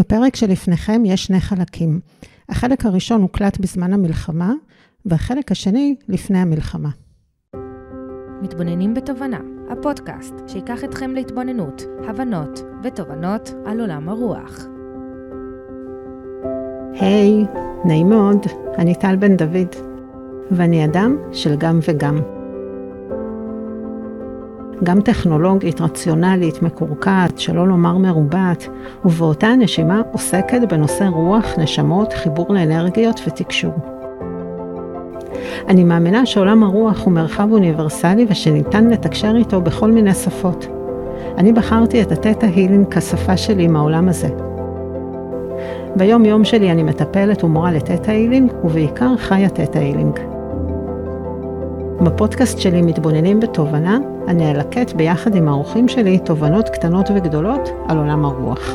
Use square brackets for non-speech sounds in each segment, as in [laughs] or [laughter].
בפרק שלפניכם יש שני חלקים. החלק הראשון הוקלט בזמן המלחמה, והחלק השני לפני המלחמה. מתבוננים בתובנה, הפודקאסט שיקח אתכם להתבוננות, הבנות ותובנות על עולם הרוח. היי, hey, נעים מאוד, אני טל בן דוד, ואני אדם של גם וגם. גם טכנולוגית, רציונלית, מקורקעת, שלא לומר מרובעת, ובאותה הנשימה עוסקת בנושא רוח, נשמות, חיבור לאנרגיות ותקשור. אני מאמינה שעולם הרוח הוא מרחב אוניברסלי ושניתן לתקשר איתו בכל מיני שפות. אני בחרתי את התטא הילינג כשפה שלי עם העולם הזה. ביום יום שלי אני מטפלת ומורה לתטא הילינג, ובעיקר חיה תטא הילינג. בפודקאסט שלי מתבוננים בתובנה, אני אלקט ביחד עם האורחים שלי תובנות קטנות וגדולות על עולם הרוח.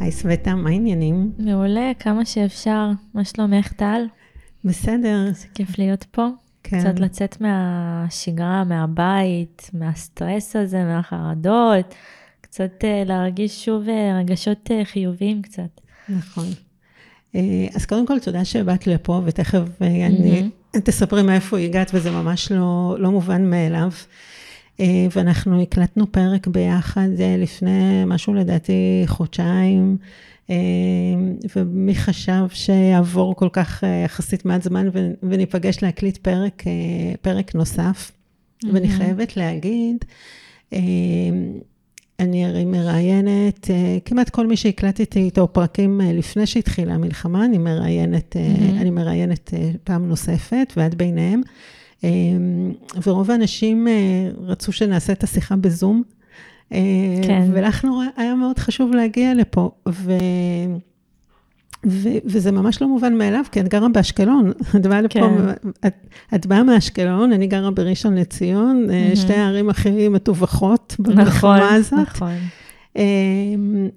היי סווטה, מה העניינים? מעולה, כמה שאפשר. מה שלומך, טל? בסדר. זה כיף להיות פה. כן. קצת לצאת מהשגרה, מהבית, מהסטרס הזה, מהחרדות, קצת uh, להרגיש שוב uh, רגשות uh, חיוביים קצת. נכון. אז קודם כל, תודה שבאת לפה, ותכף mm-hmm. אני תספרי מאיפה הגעת, וזה ממש לא, לא מובן מאליו. ואנחנו הקלטנו פרק ביחד לפני משהו לדעתי חודשיים, ומי חשב שיעבור כל כך יחסית מעט זמן וניפגש להקליט פרק, פרק נוסף. Mm-hmm. ואני חייבת להגיד, אני הרי מראיינת, uh, כמעט כל מי שהקלטתי איתו פרקים uh, לפני שהתחילה המלחמה, אני מראיינת, mm-hmm. אני מראיינת פעם נוספת, ועד ביניהם. ורוב האנשים רצו שנעשה את השיחה בזום. כן. ולך נורא, היה מאוד חשוב להגיע לפה. ו... וזה ממש לא מובן מאליו, כי את גרה באשקלון. [laughs] את באה לפה, כן. את, את באה מאשקלון, אני גרה בראשון לציון, mm-hmm. שתי הערים הכי מטווחות במלחמה נכון, הזאת. נכון, נכון.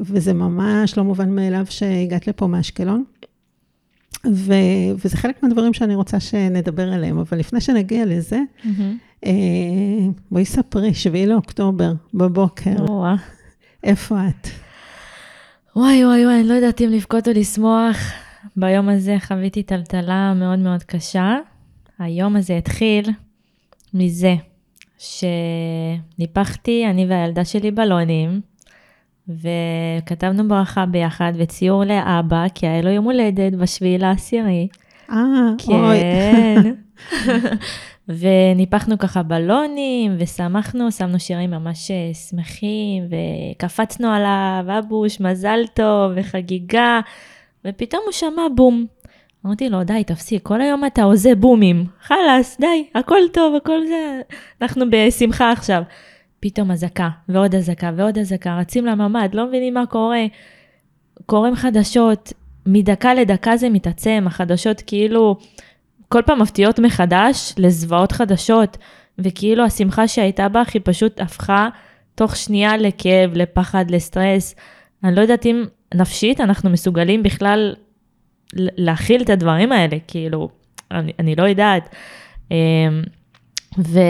וזה ממש לא מובן מאליו שהגעת לפה מאשקלון. ו- וזה חלק מהדברים שאני רוצה שנדבר עליהם, אבל לפני שנגיע לזה, mm-hmm. בואי ספרי, 7 לאוקטובר, בבוקר, איפה את? וואי וואי וואי, אני לא יודעת אם לבכות או לשמוח. ביום הזה חוויתי טלטלה מאוד מאוד קשה. היום הזה התחיל מזה שניפחתי, אני והילדה שלי בלונים, וכתבנו ברכה ביחד וציור לאבא, כי היה לו יום הולדת בשביעי לעשירי. אה, אוי. [laughs] וניפחנו ככה בלונים, ושמחנו, שמנו שירים ממש אה, שמחים, וקפצנו עליו, אבוש, מזל טוב, וחגיגה, ופתאום הוא שמע בום. אמרתי לו, די, תפסיק, כל היום אתה הוזה בומים. חלאס, די, הכל טוב, הכל זה... אנחנו בשמחה עכשיו. פתאום אזעקה, ועוד אזעקה, ועוד אזעקה, רצים לממ"ד, לא מבינים מה קורה. קוראים חדשות, מדקה לדקה זה מתעצם, החדשות כאילו... כל פעם מפתיעות מחדש לזוועות חדשות, וכאילו השמחה שהייתה בך היא פשוט הפכה תוך שנייה לכאב, לפחד, לסטרס. אני לא יודעת אם נפשית אנחנו מסוגלים בכלל להכיל את הדברים האלה, כאילו, אני, אני לא יודעת. אמ, ו...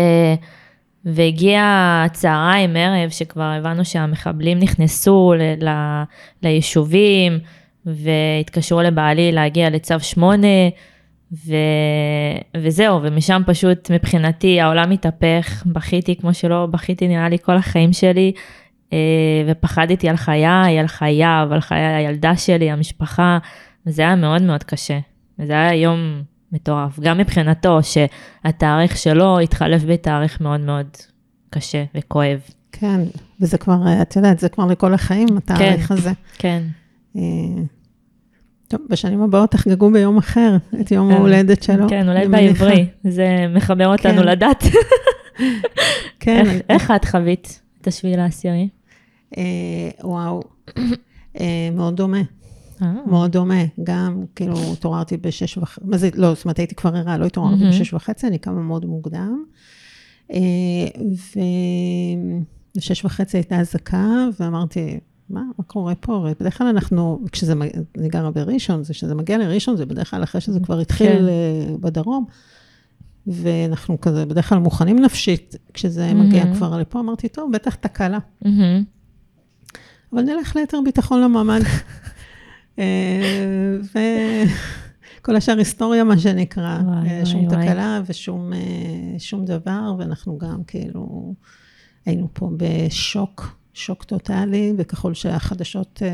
והגיע צהריים, ערב, שכבר הבנו שהמחבלים נכנסו ל... ל... ליישובים, והתקשרו לבעלי להגיע לצו 8, ו... וזהו, ומשם פשוט מבחינתי העולם התהפך, בכיתי כמו שלא בכיתי נראה לי כל החיים שלי, אה, ופחדתי על חיי, על חייו, על חיי הילדה שלי, המשפחה, וזה היה מאוד מאוד קשה. וזה היה יום מטורף, גם מבחינתו שהתאריך שלו התחלף בתאריך מאוד מאוד קשה וכואב. כן, וזה כבר, את יודעת, זה כבר לכל החיים, התאריך כן, הזה. כן. טוב, בשנים הבאות תחגגו ביום אחר את יום כן. ההולדת שלו. כן, אולי בעברי, זה מחבר אותנו כן. לדת. [laughs] כן. איך את חווית את השביעי לעשירי? אה, וואו, אה, מאוד דומה. אה. מאוד דומה, גם כאילו התעוררתי בשש וחצי, מה זה, לא, זאת אומרת הייתי כבר ערה, לא התעוררתי בשש וחצי, אני קמה מאוד מוקדם. ובשש וחצי הייתה אזעקה, ואמרתי, מה, מה קורה פה? בדרך כלל אנחנו, כשזה, אני גרה בראשון, זה כשזה מגיע לראשון, זה בדרך כלל אחרי שזה כבר התחיל כן. בדרום. ואנחנו כזה בדרך כלל מוכנים נפשית, כשזה mm-hmm. מגיע כבר לפה, אמרתי, טוב, בטח תקלה. Mm-hmm. אבל נלך ליתר ביטחון למעמד. [laughs] אה, וכל השאר היסטוריה, מה שנקרא. וואי, אה, שום וואי, וואי. תקלה ושום אה, שום דבר, ואנחנו גם כאילו היינו פה בשוק, שוק טוטאלי, וככל שהחדשות אה.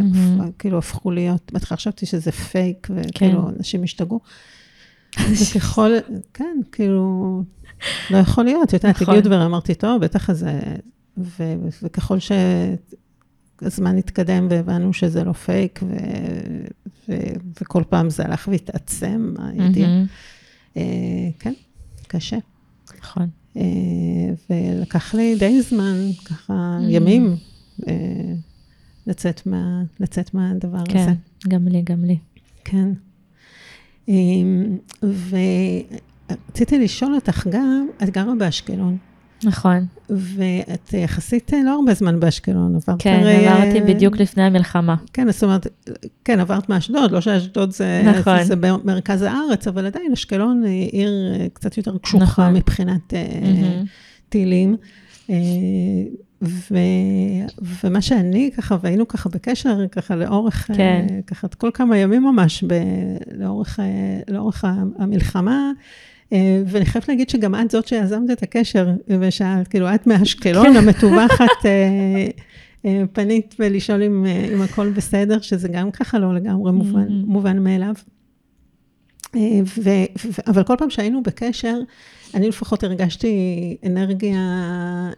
הפ- כאילו הפכו להיות, בהתחלה חשבתי שזה פייק, וכאילו כן. אנשים השתגעו. וככל, כן, כאילו, לא יכול להיות, את יודעת, נכון. הגיעו דברים, אמרתי, טוב, בטח זה, ו- וככל שהזמן התקדם והבנו שזה לא פייק, ו- ו- וכל פעם זה הלך והתעצם, הידיעה. מהמם. אה, כן, קשה. נכון. אה, ולקח לי די זמן, ככה, Mm. ימים, אה, לצאת מה- לצאת מהדבר הזה. כן, גם לי, גם לי. כן. אמ, ורציתי לשאול אותך גם, את גרה באשקלון, נכון. ואת יחסית אה, לא הרבה זמן באשקלון, עברת כן, הרי, אה, עברתי בדיוק לפני המלחמה. כן, זאת אומרת, כן, עברת מאשדוד, לא שאשדוד זה, נכון. זה במרכז הארץ, אבל עדיין אשקלון היא עיר אה, קצת יותר קשוחה נכון. מבחינת אה, מהמם. טילים. אה, ו, ומה שאני ככה, והיינו ככה בקשר, ככה לאורך, כן. אה, ככה כל כמה ימים ממש, ב, לאורך, אה, לאורך המלחמה, אה, ואני חייבת להגיד שגם את זאת שיזמת את הקשר, ושאלת, כאילו, את מהאשקלון המטווחת, [laughs] אה, אה, פנית ולשאול אם, אה, אם הכל בסדר, שזה גם ככה לא לגמרי מובן, Mhm. מובן מאליו. אה, ו, ו, אבל כל פעם שהיינו בקשר, אני לפחות הרגשתי אנרגיה,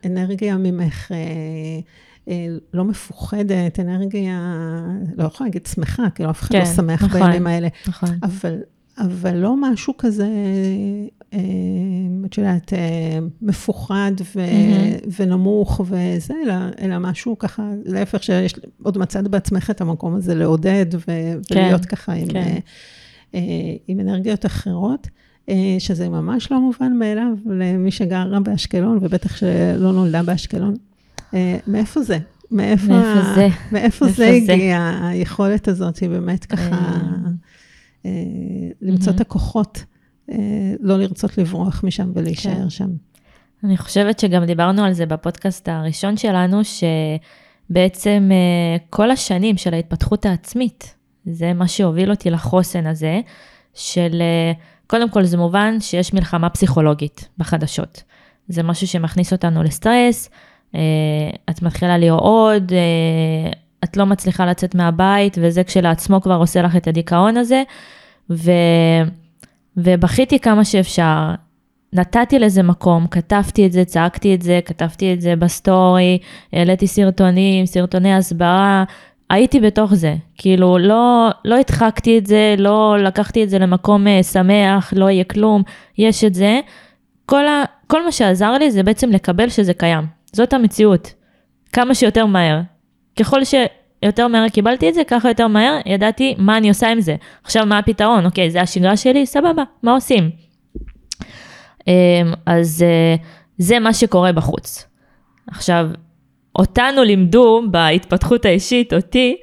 אנרגיה ממך, אה, אה, לא מפוחדת, אנרגיה, לא יכולה להגיד שמחה, כאילו אף אחד לא כן, שמח נכון. בימים האלה, נכון. אבל, אבל לא משהו כזה, אה, את יודעת, אה, מפוחד ו, מהמם. ונמוך וזה, אלא, אלא משהו ככה, להפך, שיש, עוד מצאת בעצמך את המקום הזה לעודד ו, כן, ולהיות ככה עם, כן. אה, עם אנרגיות אחרות. שזה ממש לא מובן מאליו למי שגרה באשקלון, ובטח שלא נולדה באשקלון. מאיפה זה? מאיפה, מאיפה זה? מאיפה זה? הגיע, היכולת הזאת, היא באמת ככה, למצוא מהמם. את הכוחות, אה, לא לרצות לברוח משם ולהישאר כן. שם. אני חושבת שגם דיברנו על זה בפודקאסט הראשון שלנו, שבעצם אה, כל השנים של ההתפתחות העצמית, זה מה שהוביל אותי לחוסן הזה, של אה, קודם כל זה מובן שיש מלחמה פסיכולוגית בחדשות. זה משהו שמכניס אותנו לסטרס, אה, את מתחילה לרעוד, אה, את לא מצליחה לצאת מהבית, וזה כשלעצמו כבר עושה לך את הדיכאון הזה, ו... ובכיתי כמה שאפשר, נתתי לזה מקום, כתבתי את זה, צעקתי את זה, כתבתי את זה בסטורי, העליתי סרטונים, סרטוני הסברה, הייתי בתוך זה. כאילו, לא, לא הדחקתי את זה, לא לקחתי את זה למקום אה, שמח, לא יהיה כלום, יש את זה. כל, ה, כל מה שעזר לי זה בעצם לקבל שזה קיים. זאת המציאות. כמה שיותר מהר. ככל שיותר מהר קיבלתי את זה, ככה יותר מהר ידעתי מה אני עושה עם זה. עכשיו, מה הפתרון? אוקיי, זה השגרה שלי? סבבה, מה עושים? אמ, אז אה, זה מה שקורה בחוץ. עכשיו, אותנו לימדו בהתפתחות האישית, אותי,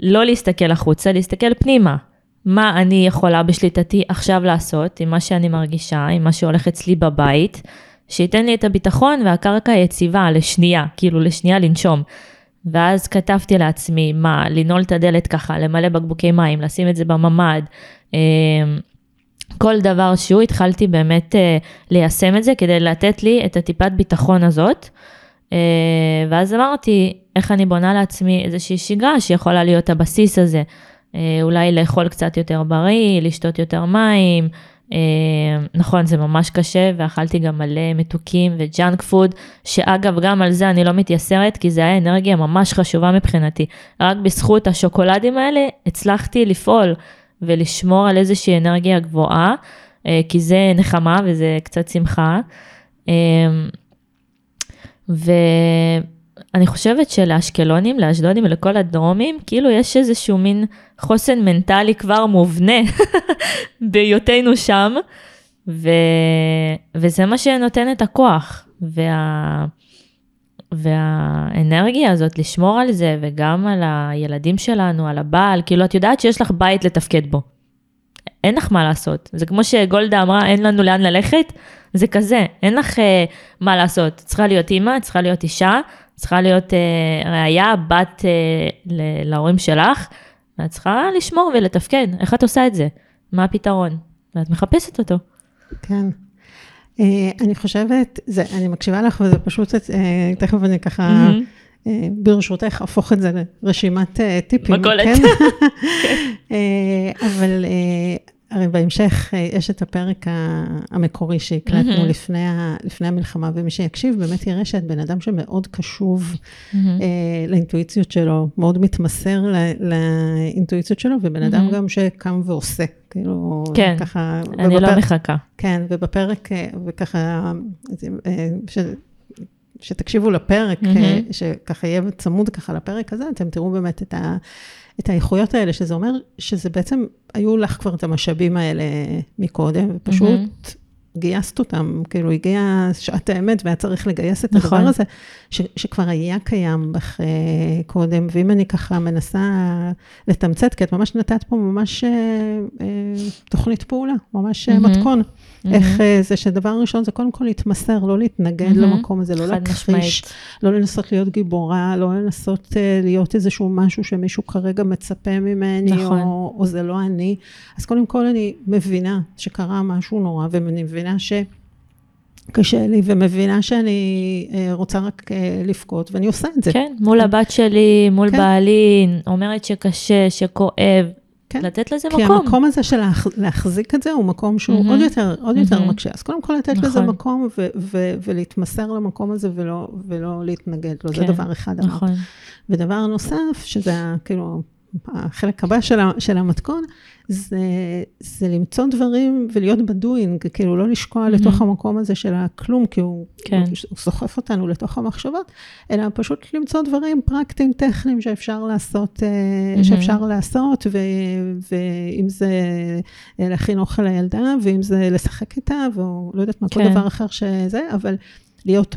לא להסתכל החוצה, להסתכל פנימה. מה אני יכולה בשליטתי עכשיו לעשות עם מה שאני מרגישה, עם מה שהולך אצלי בבית, שייתן לי את הביטחון והקרקע היציבה לשנייה, כאילו לשנייה לנשום. ואז כתבתי לעצמי, מה, לנעול את הדלת ככה, למלא בקבוקי מים, לשים את זה בממ"ד, אמ, כל דבר שהוא, התחלתי באמת אה, ליישם את זה כדי לתת לי את הטיפת ביטחון הזאת. אה, ואז אמרתי, איך אני בונה לעצמי איזושהי שגרה שיכולה להיות הבסיס הזה. אה, אולי לאכול קצת יותר בריא, לשתות יותר מים. אה, נכון, זה ממש קשה, ואכלתי גם מלא מתוקים וג'אנק פוד, שאגב, גם על זה אני לא מתייסרת, כי זה היה אנרגיה ממש חשובה מבחינתי. רק בזכות השוקולדים האלה הצלחתי לפעול ולשמור על איזושהי אנרגיה גבוהה, אה, כי זה נחמה וזה קצת שמחה. אה, ואני חושבת שלאשקלונים, לאשדודים ולכל הדרומים, כאילו יש איזשהו מין חוסן מנטלי כבר מובנה [laughs] בהיותנו שם, ו... וזה מה שנותן את הכוח. וה... והאנרגיה הזאת, לשמור על זה, וגם על הילדים שלנו, על הבעל, כאילו, את יודעת שיש לך בית לתפקד בו. אין לך מה לעשות. זה כמו שגולדה אמרה, אין לנו לאן ללכת, זה כזה, אין לך uh, מה לעשות. צריכה להיות אימא, צריכה להיות אישה, צריכה להיות אה, ראייה, בת אה, להורים שלך, ואת צריכה לשמור ולתפקד. איך את עושה את זה? מה הפתרון? ואת מחפשת אותו. כן. אה, אני חושבת, זה, אני מקשיבה לך וזה פשוט, אה, תכף אני ככה. אה, ברשותך, אהפוך את זה לרשימת טיפים. מכולת. כן? [laughs] אה, אבל הרי בהמשך אה, יש את הפרק המקורי שהקלטנו מהמם. לפני, ה- לפני המלחמה, ומי שיקשיב באמת יראה שאת בן אדם שמאוד קשוב מהמם. אה, לאינטואיציות שלו, מאוד מתמסר ל- לאינטואיציות שלו, ובן אדם מהמם. גם שקם ועושה, כאילו, כן, ככה, אני לא ובפרק- מחכה. כן, ובפרק, אה, וככה, אה, ש, שתקשיבו לפרק. אה, שככה יהיה צמוד ככה לפרק הזה, אתם תראו באמת את, ה, את האיכויות האלה, שזה אומר שזה בעצם, היו לך כבר את המשאבים האלה מקודם, ופשוט מהמם. גייסת אותם, כאילו הגיעה שעת האמת והיה צריך לגייס את נכון. הדבר הזה, ש, שכבר היה קיים בך אה, קודם, ואם אני ככה מנסה לתמצת, כי את ממש נתת פה ממש אה, אה, תוכנית פעולה, ממש אה, מהמם. מתכון. מהמם. איך אה, זה שדבר ראשון זה קודם כל להתמסר, לא להתנגד מהמם. למקום הזה, לא להכחיש. לא לנסות להיות גיבורה, לא לנסות אה, להיות איזשהו משהו שמישהו כרגע מצפה ממני, נכון. או, או זה לא אני. אז קודם כל אני מבינה שקרה משהו נורא, ואני מבינה ש... קשה לי, ומבינה שאני אה, רוצה רק אה, לבכות, ואני עושה את זה. כן, מול הבת שלי, מול כן. בעלי, אומרת שקשה, שכואב, כן. לתת לזה כי מקום. המקום הזה של להח, להחזיק את זה הוא מקום שהוא מהמם. עוד יותר, עוד יותר מהמם. מקשה. אז קודם כל לתת לזה נכון. מקום ו- ו- ולהתמסר למקום הזה ולא, ולא להתנגד לו, זה כן, דבר אחד אמרת. נכון. ודבר נוסף, שזה כאילו החלק הבא של, ה- של המתכון, זה, זה למצוא דברים ולהיות בדואינג, כאילו לא לשקוע מהמם. לתוך המקום הזה של הכלום, כי הוא, כן. הוא, סוחף אותנו לתוך המחשבות, אלא פשוט למצוא דברים פרקטיים, טכניים שאפשר לעשות, אה, מהמם. שאפשר לעשות, ו, ואם זה אה, להכין אוכל לילדה, ואם זה לשחק איתה, או לא יודעת מה, כל כן. דבר אחר שזה, אבל להיות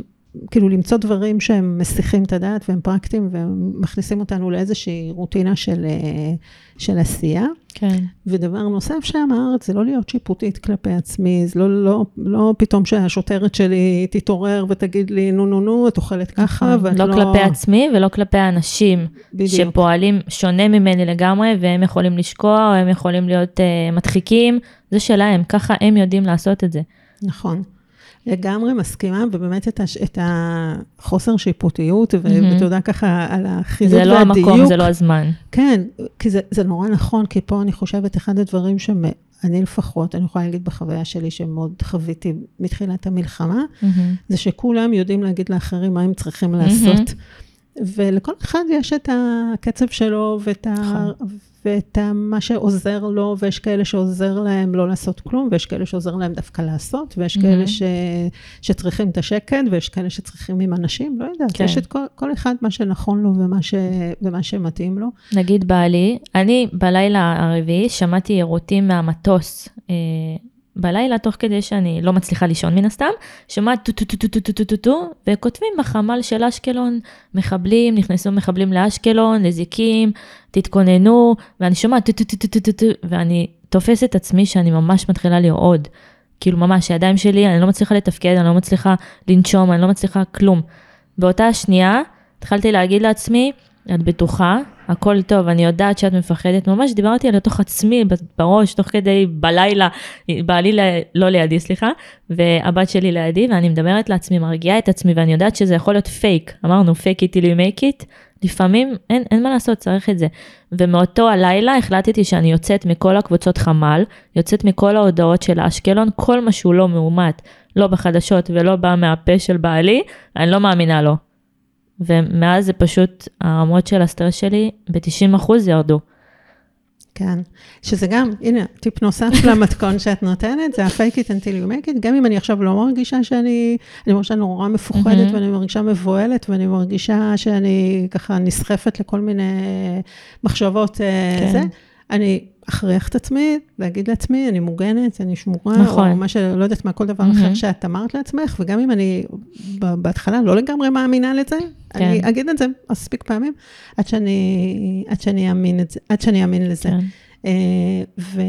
כאילו למצוא דברים שהם מסיחים את הדעת והם פרקטיים ומכניסים אותנו לאיזושהי רוטינה של, אה, של עשייה. כן. ודבר נוסף שאמרת, זה לא להיות שיפוטית כלפי עצמי, זה לא, לא, לא פתאום שהשוטרת שלי תתעורר ותגיד לי, נו, נו, נו, את אוכלת ככה, ואת לא לא... כלפי עצמי ולא כלפי האנשים בדיוק. שפועלים שונה ממני לגמרי, והם יכולים לשקוע, או הם יכולים להיות uh, מדחיקים, זה שלהם, ככה הם יודעים לעשות את זה. נכון. לגמרי מסכימה, ובאמת את, הש, את החוסר שיפוטיות, ו- מהמם. ותודה ככה על החידוד זה לא והדיוק. המקום, זה לא הזמן. כן, כי זה, זה נורא נכון, כי פה אני חושבת, אחד הדברים שאני לפחות, אני יכולה להגיד בחוויה שלי שמאוד חוויתי מתחילת המלחמה, מהמם. זה שכולם יודעים להגיד לאחרים מה הם צריכים לעשות. ולכל אחד יש את הקצב שלו ואת, ה... נכון. ואת ה... מה שעוזר לו, ויש כאלה שעוזר להם לא לעשות כלום, ויש כאלה שעוזר להם דווקא לעשות, ויש כאלה מהמם. ש... שצריכים את השקט, ויש כאלה שצריכים עם אנשים, לא יודעת, כן. יש את כל, כל אחד מה שנכון לו ומה, ש... ומה שמתאים לו. נגיד בעלי, אני בלילה הרביעי שמעתי יירוטים מהמטוס. אה, בלילה, תוך כדי שאני לא מצליחה לישון מן הסתם, שומעת טו טו טו טו טו טו טו טו טו, וכותבים בחמ"ל של אשקלון, מחבלים, נכנסו מחבלים לאשקלון, לזיקים, תתכוננו, ואני שומעת טו טו טו טו טו טו ואני תופסת את עצמי שאני ממש מתחילה לרעוד. כאילו ממש, הידיים שלי, אני לא מצליחה לתפקד, אני לא מצליחה לנשום, אני לא מצליחה כלום. באותה השנייה, התחלתי להגיד לעצמי, את בטוחה, הכל טוב, אני יודעת שאת מפחדת, ממש דיברתי על לתוך עצמי בראש, תוך כדי בלילה, בעלי ל- לא לידי, סליחה, והבת שלי לידי, ואני מדברת לעצמי, מרגיעה את עצמי, ואני יודעת שזה יכול להיות פייק, אמרנו it till you make it, לפעמים אין, אין מה לעשות, צריך את זה. ומאותו הלילה החלטתי שאני יוצאת מכל הקבוצות חמ"ל, יוצאת מכל ההודעות של אשקלון, כל מה שהוא לא מאומת, לא בחדשות ולא בא מהפה של בעלי, אני לא מאמינה לו. ומאז זה פשוט, הרמות של הסטרס שלי ב-90% ירדו. כן, שזה גם, הנה, טיפ נוסף [laughs] למתכון שאת נותנת, זה ה-fake it until you make it, גם אם אני עכשיו לא מרגישה שאני, אני מרגישה נורא מפוחדת. ואני מרגישה מבוהלת, ואני מרגישה שאני ככה נסחפת לכל מיני מחשבות, אה, כן. זה, אני אכריח את עצמי, להגיד לעצמי, אני מוגנת, אני שמורה, נכון. או מה שלא יודעת מה, כל דבר מהמם. אחר שאת אמרת לעצמך, וגם אם אני בהתחלה לא לגמרי מאמינה לזה, כן. אני אגיד את זה מספיק פעמים, עד שאני, עד שאני אאמין את זה, עד שאני אאמין לזה. כן. אה, ו,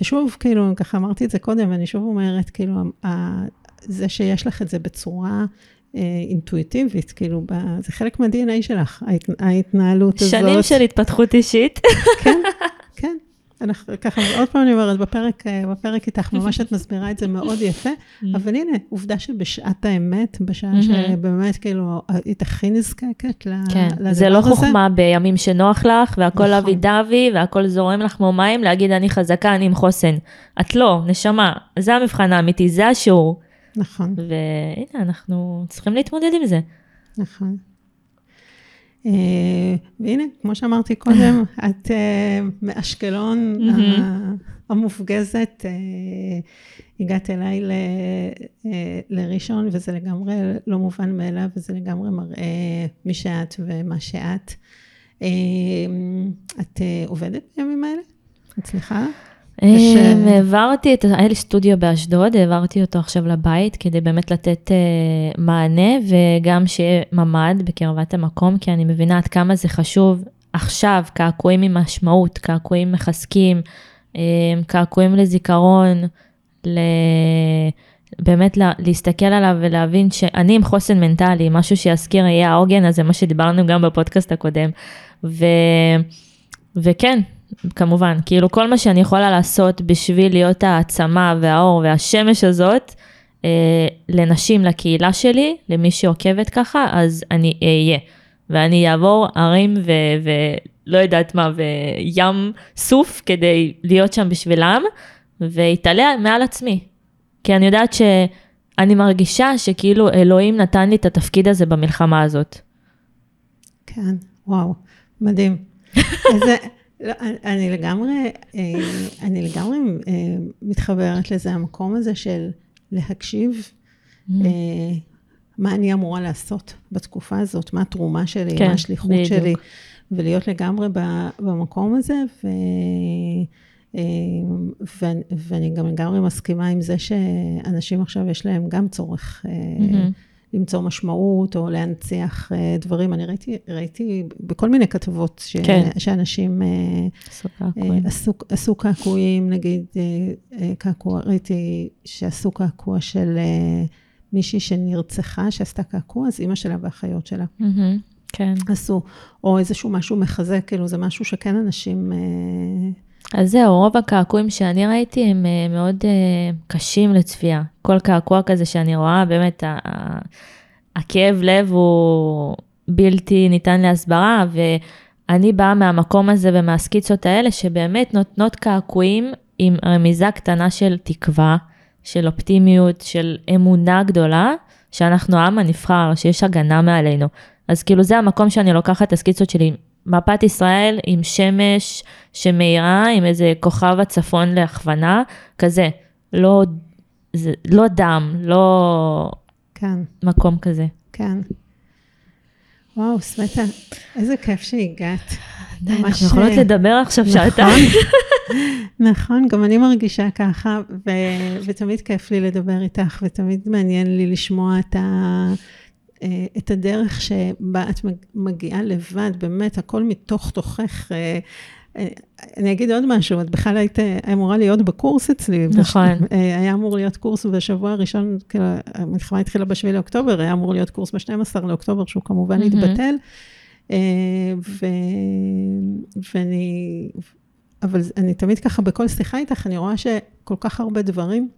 ושוב, כאילו, ככה אמרתי את זה קודם, ואני שוב אומרת, כאילו, זה שיש לך את זה בצורה אינטואיטיבית, כאילו, זה חלק מה-DNA שלך, ההתנהלות הזאת. שנים של התפתחות אישית. כן. [laughs] אנחנו ככה, עוד פעם אני אומרת, בפרק, בפרק איתך, [laughs] ממש את מסבירה את זה מאוד יפה, mm-hmm. אבל הנה, עובדה שבשעת האמת, בשעה mm-hmm. שבאמת, כאילו, היית הכי נזקקת לדבר כן, הזה. זה לא חוכמה בימים שנוח לך, והכל נכון. אבי דבי, והכל זורם לך כמו מים, להגיד, אני חזקה, אני עם חוסן. את לא, נשמה, זה המבחן האמיתי, זה השיעור. נכון. והנה, אנחנו צריכים להתמודד עם זה. נכון. Uh, והנה, כמו שאמרתי קודם, [laughs] את uh, מאשקלון mm-hmm. המופגזת, uh, הגעת אליי ל, לראשון, וזה לגמרי לא מובן מאליו, וזה לגמרי מראה מי שאת ומה שאת. את עובדת בימים האלה? אצלך? העברתי את, היה לי סטודיו באשדוד, העברתי אותו עכשיו לבית כדי באמת לתת uh, מענה וגם שיהיה ממ"ד בקרבת המקום, כי אני מבינה עד כמה זה חשוב עכשיו, קעקועים עם משמעות, קעקועים מחזקים, um, קעקועים לזיכרון, ל... באמת לה, להסתכל עליו ולהבין שאני עם חוסן מנטלי, משהו שיזכיר יהיה העוגן הזה, מה שדיברנו גם בפודקאסט הקודם. ו... וכן, כמובן, כאילו כל מה שאני יכולה לעשות בשביל להיות העצמה והאור והשמש הזאת, אה, לנשים, לקהילה שלי, למי שעוקבת ככה, אז אני אהיה. ואני אעבור ערים ולא יודעת מה, וים סוף כדי להיות שם בשבילם, ואתעלה מעל עצמי. כי אני יודעת שאני מרגישה שכאילו אלוהים נתן לי את התפקיד הזה במלחמה הזאת. כן, וואו, מדהים. [laughs] איזה... לא, אני לגמרי, אה, אני לגמרי אה, מתחברת לזה, המקום הזה של להקשיב, mm-hmm. אה, מה אני אמורה לעשות בתקופה הזאת, מה התרומה שלי, כן, מה השליחות בדיוק. שלי, ולהיות לגמרי במקום הזה, ו... ואני גם לגמרי מסכימה עם זה שאנשים עכשיו יש להם גם צורך mm-hmm. למצוא משמעות או להנציח אה, דברים. אני ראיתי, ראיתי בכל מיני כתבות ש, כן. שאנשים אה, אה, עשו, עשו קעקועים, נגיד קעקוע, ראיתי שעשו קעקוע של מישהי שנרצחה, שעשתה קעקוע, אז אימא שלה ואחיות שלה. כן. עשו, או איזשהו משהו מחזק, כאילו זה משהו שכן אנשים... אז זהו, רוב הקעקועים שאני ראיתי הם uh, מאוד uh, קשים לצפייה. כל קעקוע כזה שאני רואה, באמת, הכאב לב הוא בלתי ניתן להסברה, ואני באה מהמקום הזה ומהסקיצות האלה, שבאמת נותנות קעקועים עם רמיזה קטנה של תקווה, של אופטימיות, של אמונה גדולה, שאנחנו העם הנבחר, שיש הגנה מעלינו. אז כאילו זה המקום שאני לוקחת את הסקיצות שלי מפת ישראל עם שמש שמאירה, עם איזה כוכב הצפון להכוונה, כזה. לא, זה, לא דם, לא כן. מקום כזה. כן. וואו, סמטה, איזה כיף שהגעת. אנחנו יכולות לדבר עכשיו נכון, שעתיים. [laughs] נכון, גם אני מרגישה ככה, ו- ותמיד כיף לי לדבר איתך, ותמיד מעניין לי לשמוע את ה... אה, את הדרך שבה את מגיעה לבד, באמת, הכל מתוך תוכך. אה, אה, אני אגיד עוד משהו, את בכלל היית אמורה להיות בקורס אצלי. נכון. בש... היה אמור להיות קורס בשבוע הראשון, כאילו, המלחמה התחילה ב-7 לאוקטובר, היה אמור להיות קורס ב-12 לאוקטובר, שהוא כמובן התבטל. ו... ואני, אבל אני תמיד ככה, בכל שיחה איתך, אני רואה שכל כך הרבה דברים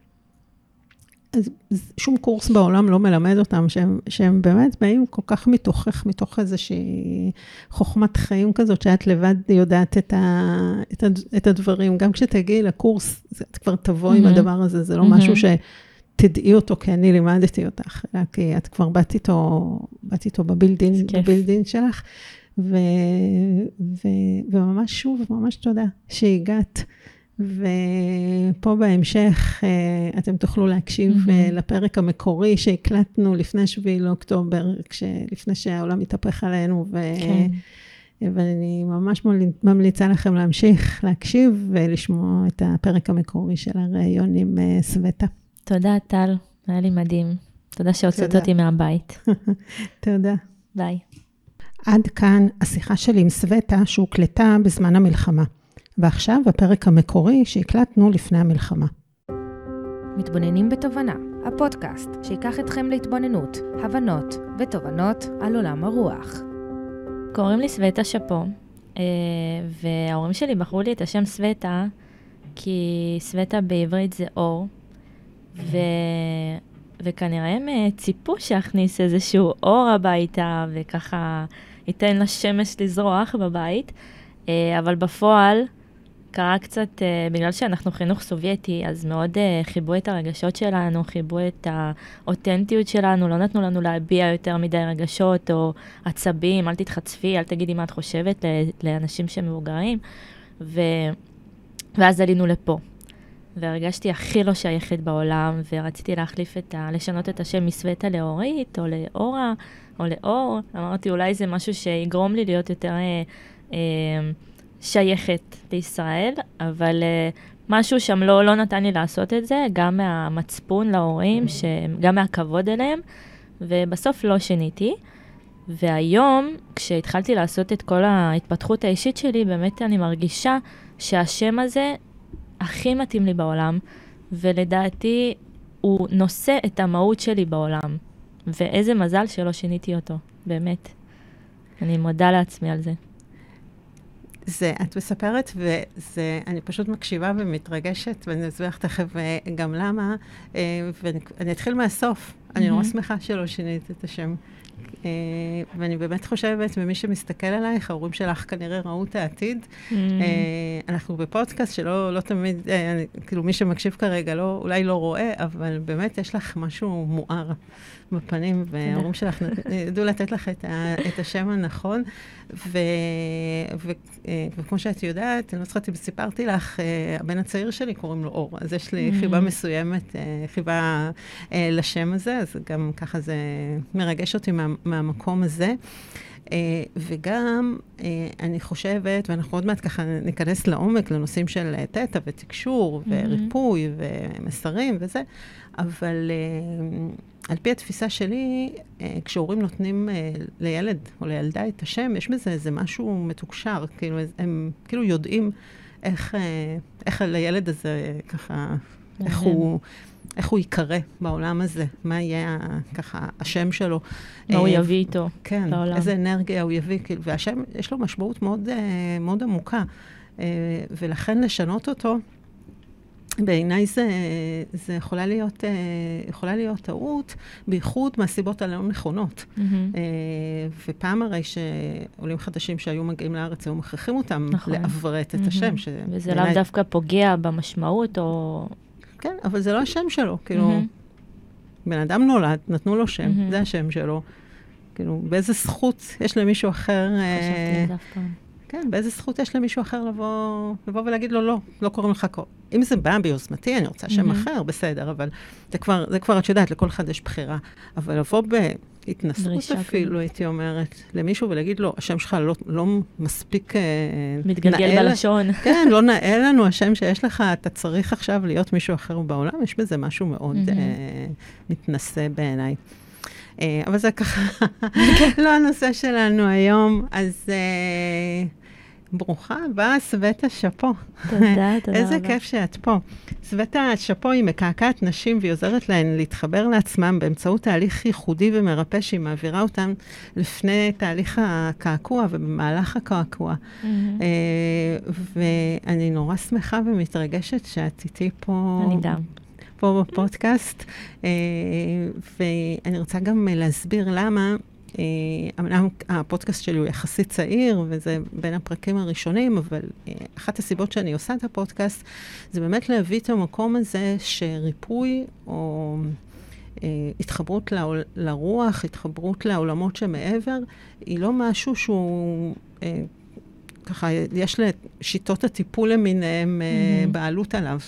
שום קורס בעולם לא מלמד אותם, שהם, שהם באמת באים כל כך מתוכך, מתוך איזושהי חוכמת חיים כזאת, שאת לבד יודעת את, ה, את, ה, את הדברים. גם כשתגיעי לקורס, את כבר תבואי mm-hmm. עם הדבר הזה, זה לא mm-hmm. משהו שתדעי אותו, כי אני לימדתי אותך, אלא כי את כבר באת איתו, באת איתו בבילדין, בבילדין שלך. ו, ו, וממש שוב, ממש תודה שהגעת. ופה בהמשך אה, אתם תוכלו להקשיב mm-hmm. לפרק המקורי שהקלטנו לפני 7 לאוקטובר, לפני שהעולם התהפך עלינו, ו... כן. ואני ממש ממליצה לכם להמשיך להקשיב ולשמוע את הפרק המקורי של הראיון עם אה, סווטה. תודה, טל, היה לי מדהים. תודה שהוצאת אותי מהבית. [laughs] תודה. ביי. עד כאן השיחה שלי עם סווטה שהוקלטה בזמן המלחמה. ועכשיו הפרק המקורי שהקלטנו לפני המלחמה. מתבוננים בתובנה, הפודקאסט שיקח אתכם להתבוננות, הבנות ותובנות על עולם הרוח. קוראים לי סווטה שאפו, אה, וההורים שלי בחרו לי את השם סווטה, כי סווטה בעברית זה אור, ו... וכנראה הם אה, ציפו שאכניס איזשהו אור הביתה, וככה ייתן לשמש לזרוח בבית, אה, אבל בפועל קרה קצת, בגלל שאנחנו חינוך סובייטי, אז מאוד חיבו את הרגשות שלנו, חיבו את האותנטיות שלנו, לא נתנו לנו להביע יותר מדי רגשות או עצבים, אל תתחצפי, אל תגידי מה את חושבת לאנשים שמבוגרים. ו... ואז עלינו לפה. והרגשתי הכי לא שייכת בעולם, ורציתי להחליף את ה... לשנות את השם מסווטה לאורית, או לאורה, או לאור. אמרתי, אולי זה משהו שיגרום לי להיות יותר אה, אה, שייכת לישראל, אבל אה, משהו שם לא, לא נתן לי לעשות את זה, גם מהמצפון להורים, גם מהכבוד אליהם, ובסוף לא שיניתי. והיום, כשהתחלתי לעשות את כל ההתפתחות האישית שלי, באמת אני מרגישה שהשם הזה הכי מתאים לי בעולם, ולדעתי הוא נושא את המהות שלי בעולם. ואיזה מזל שלא שיניתי אותו, באמת. אני מודה לעצמי על זה. זה, את מספרת, ואני פשוט מקשיבה ומתרגשת, ואני אסביר לך תכף אה, גם למה, אה, ואני אתחיל מהסוף. Mm-hmm. אני נורא שמחה שלא שינית את השם. Uh, ואני באמת חושבת, ומי שמסתכל עלייך, ההורים שלך כנראה ראו את העתיד. Mm-hmm. אנחנו בפודקאסט שלא לא תמיד, כאילו מי שמקשיב כרגע לא, אולי לא רואה, אבל באמת יש לך משהו מואר בפנים, וההורים שלך ידעו לתת לך את, ה, את השם הנכון. ו, ו, uh, וכמו שאת יודעת, אני לא זוכרת אם סיפרתי לך, uh, הבן הצעיר שלי קוראים לו אור, אז יש לי. חיבה מסוימת, uh, חיבה לשם הזה, אז גם ככה זה מרגש אותי מה, מהמקום הזה. Uh, וגם, uh, אני חושבת, ואנחנו עוד מעט ככה ניכנס לעומק לנושאים של תטא ותקשור mm-hmm. וריפוי ומסרים וזה, אבל uh, על פי התפיסה שלי, uh, כשהורים נותנים uh, לילד או לילדה את השם, יש בזה איזה משהו מתוקשר, כאילו, הם כאילו יודעים איך, איך לילד הזה ככה. איך הוא... איך הוא ייקרא בעולם הזה, מה יהיה ככה השם שלו. מה הוא אה, יביא איתו כן, לעולם. איזה אנרגיה הוא יביא, כאילו, והשם, יש לו משמעות מאוד, אה, מאוד עמוקה. אה, ולכן לשנות אותו, בעיניי זה, זה יכולה, להיות, יכולה להיות טעות, בייחוד מהסיבות הלא נכונות. Mm-hmm. ופעם הרי שעולים חדשים שהיו מגיעים לארץ, היו מכריחים אותם נכון. לעברת mm-hmm. את השם. וזה לאו דווקא פוגע במשמעות או כן, אבל זה לא השם שלו, כאילו, mm-hmm. בן אדם נולד, נתנו לו שם, mm-hmm. זה השם שלו. כאילו, באיזה זכות יש למישהו אחר... חשבתי על זה אף פעם. כן, באיזה זכות יש למישהו אחר לבוא, לבוא ולהגיד לו, לא, לא קוראים לך קור. אם זה בא ביוזמתי, אני רוצה שם mm-hmm. אחר, בסדר, אבל זה כבר, זה כבר, את יודעת, לכל אחד יש בחירה. אבל לבוא בהתנסות אפילו, כאילו. הייתי אומרת, למישהו ולהגיד לו, השם שלך לא, לא מספיק אה, מתגלגל נעל, בלשון. [laughs] כן, לא [laughs] נאה לנו השם שיש לך, אתה צריך עכשיו להיות מישהו אחר בעולם, יש בזה משהו מאוד mm-hmm. אה, מתנשא בעיניי. אה, אבל זה ככה [laughs] לא הנושא שלנו היום, אז... ברוכה הבאה, סווטה שאפו. תודה, [laughs] תודה רבה. איזה כיף שאת פה. סווטה שאפו היא מקעקעת נשים והיא עוזרת להן להתחבר לעצמם באמצעות תהליך ייחודי ומרפא שהיא מעבירה אותן לפני תהליך הקעקוע ובמהלך הקעקוע. Mm-hmm. אה, ואני נורא שמחה ומתרגשת שאת איתי פה. אני גם. פה בפודקאסט, אה, ואני רוצה גם להסביר למה אמנם הפודקאסט שלי הוא יחסית צעיר, וזה בין הפרקים הראשונים, אבל אה, אחת הסיבות שאני עושה את הפודקאסט, זה באמת להביא את המקום הזה שריפוי או אה, התחברות לעול, לרוח, התחברות לעולמות שמעבר, היא לא משהו שהוא... אה, ככה, יש לשיטות הטיפול למיניהם mm-hmm. בעלות עליו.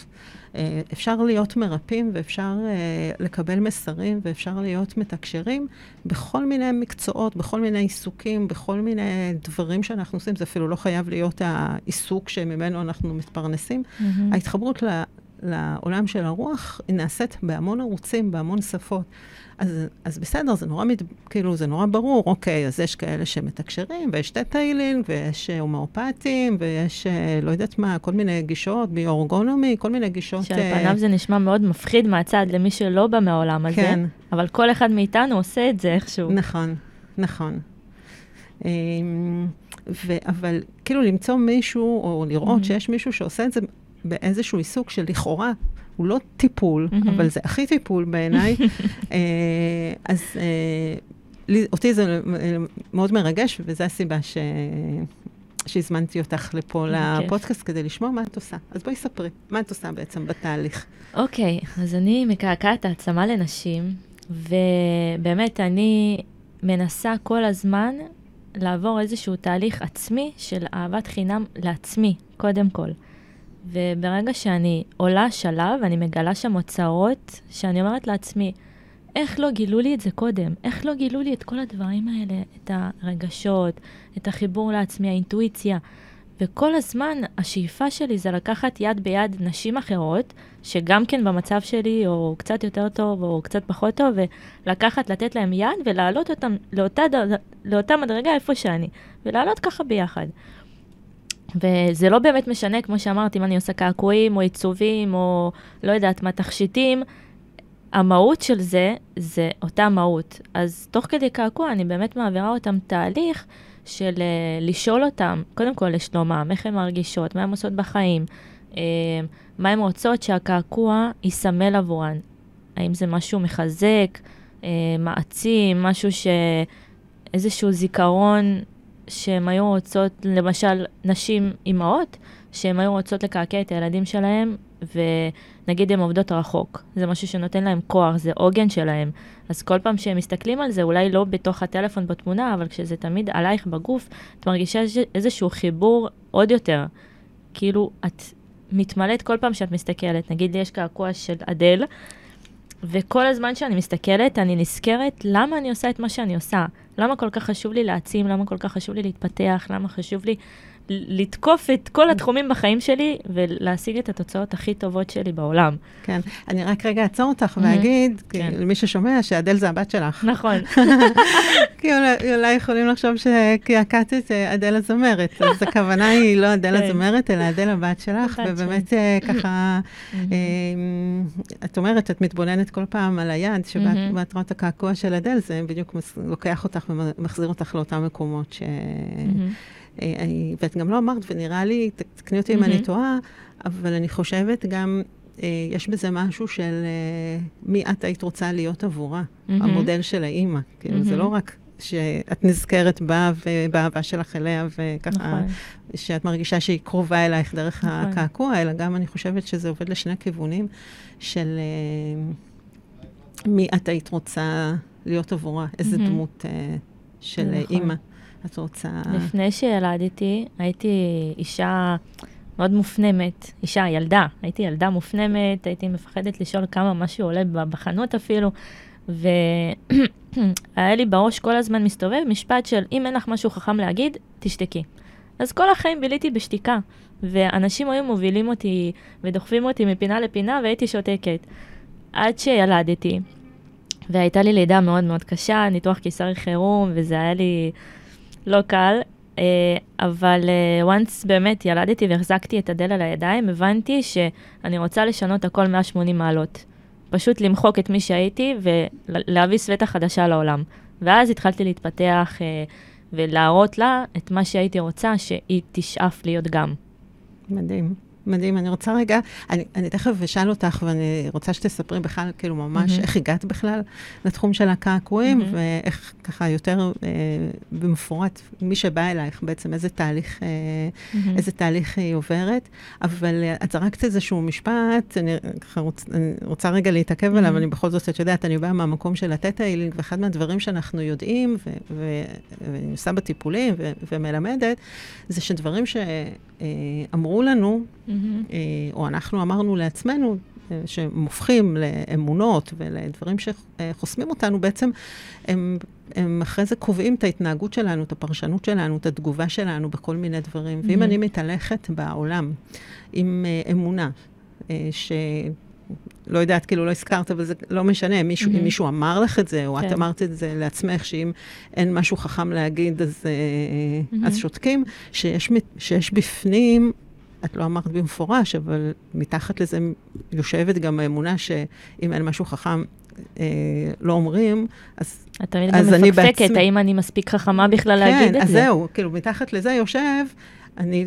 אה, אפשר להיות מרפאים ואפשר אה, לקבל מסרים ואפשר להיות מתקשרים בכל מיני מקצועות, בכל מיני עיסוקים, בכל מיני דברים שאנחנו עושים. זה אפילו לא חייב להיות העיסוק שממנו אנחנו מתפרנסים. Mm-hmm. ההתחברות ל... לעולם של הרוח, היא נעשית בהמון ערוצים, בהמון שפות. אז, אז בסדר, זה נורא, מת, כאילו, זה נורא ברור, אוקיי, אז יש כאלה שמתקשרים, ויש תטיילינג, ויש הומאופטים, ויש, לא יודעת מה, כל מיני גישות, ביוארגונומי, כל מיני גישות... שעל פניו זה נשמע מאוד מפחיד מהצד למי שלא בא מהעולם הזה, כן. אבל כל אחד מאיתנו עושה את זה איכשהו. נכון, נכון. אמ, ו- אבל כאילו למצוא מישהו, או לראות mm-hmm. שיש מישהו שעושה את זה באיזשהו עיסוק שלכאורה הוא לא טיפול, mm-hmm. אבל זה הכי טיפול בעיניי, [laughs] אה, אז אה, לי, אותי זה מאוד מרגש, וזו הסיבה ש... שהזמנתי אותך לפה לפודקאסט כדי לשמוע מה את עושה. אז בואי ספרי, מה את עושה בעצם בתהליך? אוקיי, okay, אז אני מקעקעת העצמה לנשים, ובאמת אני מנסה כל הזמן לעבור איזשהו תהליך עצמי של אהבת חינם לעצמי, קודם כל. וברגע שאני עולה שלב, אני מגלה שם אוצרות, שאני אומרת לעצמי, איך לא גילו לי את זה קודם? איך לא גילו לי את כל הדברים האלה? את הרגשות, את החיבור לעצמי, האינטואיציה. וכל הזמן השאיפה שלי זה לקחת יד ביד נשים אחרות, שגם כן במצב שלי, או קצת יותר טוב, או קצת פחות טוב, ולקחת, לתת להם יד ולהעלות אותם לאותה, לאותה מדרגה איפה שאני, ולעלות ככה ביחד. וזה לא באמת משנה, כמו שאמרתי, אם אני עושה קעקועים, או עיצובים, או לא יודעת מה, תכשיטים, המהות של זה, זה אותה מהות. אז תוך כדי קעקוע אני באמת מעבירה אותם תהליך של uh, לשאול אותם, קודם כל לשלומם, איך הן מרגישות, מה הן עושות בחיים, uh, מה הן רוצות שהקעקוע יסמל עבורן. האם זה משהו מחזק, uh, מעצים, משהו ש... איזשהו זיכרון שהן היו רוצות, למשל, נשים אימהות, שהן היו רוצות לקעקע את הילדים שלהם, ונגיד הן עובדות רחוק. זה משהו שנותן להם כוח, זה עוגן שלהם. אז כל פעם שהם מסתכלים על זה, אולי לא בתוך הטלפון בתמונה, אבל כשזה תמיד עלייך בגוף, את מרגישה איזשהו חיבור עוד יותר. כאילו, את מתמלאת כל פעם שאת מסתכלת. נגיד לי יש קעקוע של אדל, וכל הזמן שאני מסתכלת, אני נזכרת למה אני עושה את מה שאני עושה. למה כל כך חשוב לי להעצים, למה כל כך חשוב לי להתפתח, למה חשוב לי לתקוף את כל התחומים בחיים שלי ולהשיג את התוצאות הכי טובות שלי בעולם. כן, אני רק רגע אעצור אותך ואגיד, כן. למי ששומע, שאדל זה הבת שלך. נכון. [laughs] כי אולי, אולי יכולים לחשוב שקעקעת אה, אדל הזמרת, אז הכוונה היא לא אדל כן. הזמרת, אלא אדל הבת שלך, ובאמת אה, ככה, אה, את אומרת, את מתבוננת כל פעם על היד, שבת רואה את הקעקוע של אדל, זה בדיוק לוקח אותך ומחזיר אותך לאותם מקומות ש... אה, ואת גם לא אמרת, ונראה לי, תקני אותי אם אני טועה, אבל אני חושבת גם, אה, יש בזה משהו של אה, מי את היית רוצה להיות עבורה, המודל של האימא. כאילו, זה לא רק שאת נזכרת בה ובאהבה שלך אליה, וככה, נכון. שאת מרגישה שהיא קרובה אלייך דרך נכון. הקעקוע, אלא גם אני חושבת שזה עובד לשני כיוונים של מי את היית רוצה להיות עבורה, איזה דמות של נכון. אימא. את רוצה... לפני שילדתי, הייתי אישה מאוד מופנמת, אישה, ילדה, הייתי ילדה מופנמת, הייתי מפחדת לשאול כמה משהו עולה בחנות אפילו, והיה [clears throat] לי בראש כל הזמן מסתובב משפט של אם אין לך משהו חכם להגיד, תשתקי. אז כל החיים ביליתי בשתיקה, ואנשים היו מובילים אותי ודוחפים אותי מפינה לפינה והייתי שותקת. עד שילדתי, והייתה לי לידה מאוד מאוד קשה, ניתוח קיסרי חירום, וזה היה לי לא קל, uh, אבל uh, once באמת ילדתי והחזקתי את הדל על הידיים, הבנתי שאני רוצה לשנות הכל 180 מעלות. פשוט למחוק את מי שהייתי ולהביא סווטה חדשה לעולם. ואז התחלתי להתפתח uh, ולהראות לה את מה שהייתי רוצה שהיא תשאף להיות גם. מדהים. מדהים. אני רוצה רגע, אני, אני תכף אשאל אותך, ואני רוצה שתספרי בכלל, כאילו, ממש mm-hmm. איך הגעת בכלל לתחום של הקעקועים, mm-hmm. ואיך ככה יותר אה, במפורט, מי שבא אלייך, בעצם איזה תהליך, אה, mm-hmm. איזה תהליך היא עוברת. אבל אה, את זרקת איזשהו משפט, אני, ככה רוצ, אני רוצה רגע להתעכב mm-hmm. עליו, אני בכל זאת, את יודעת, אני באה מהמקום של התטא הילינג, ואחד מהדברים שאנחנו יודעים, ו, ו, ואני עושה בטיפולים ו, ומלמדת, זה שדברים שאמרו לנו, mm-hmm. אה, או אנחנו אמרנו לעצמנו, אה, שהם הופכים לאמונות ולדברים שחוסמים אותנו, בעצם הם, הם אחרי זה קובעים את ההתנהגות שלנו, את הפרשנות שלנו, את התגובה שלנו בכל מיני דברים. Mm-hmm. ואם אני מתהלכת בעולם עם uh, אמונה, אה, ש... לא יודעת, כאילו לא הזכרת, אבל זה לא משנה, מישהו, mm-hmm. אם מישהו אמר לך את זה, או כן. את אמרת את זה לעצמך, שאם אין משהו חכם להגיד, אז, mm-hmm. אז שותקים, שיש, שיש בפנים, את לא אמרת במפורש, אבל מתחת לזה יושבת גם האמונה שאם אין משהו חכם, אה, לא אומרים, אז, את תמיד גם מפקפקת, בעצמי... האם אני מספיק חכמה בכלל כן, להגיד את זה? כן, אז זהו, כאילו, מתחת לזה יושב, אני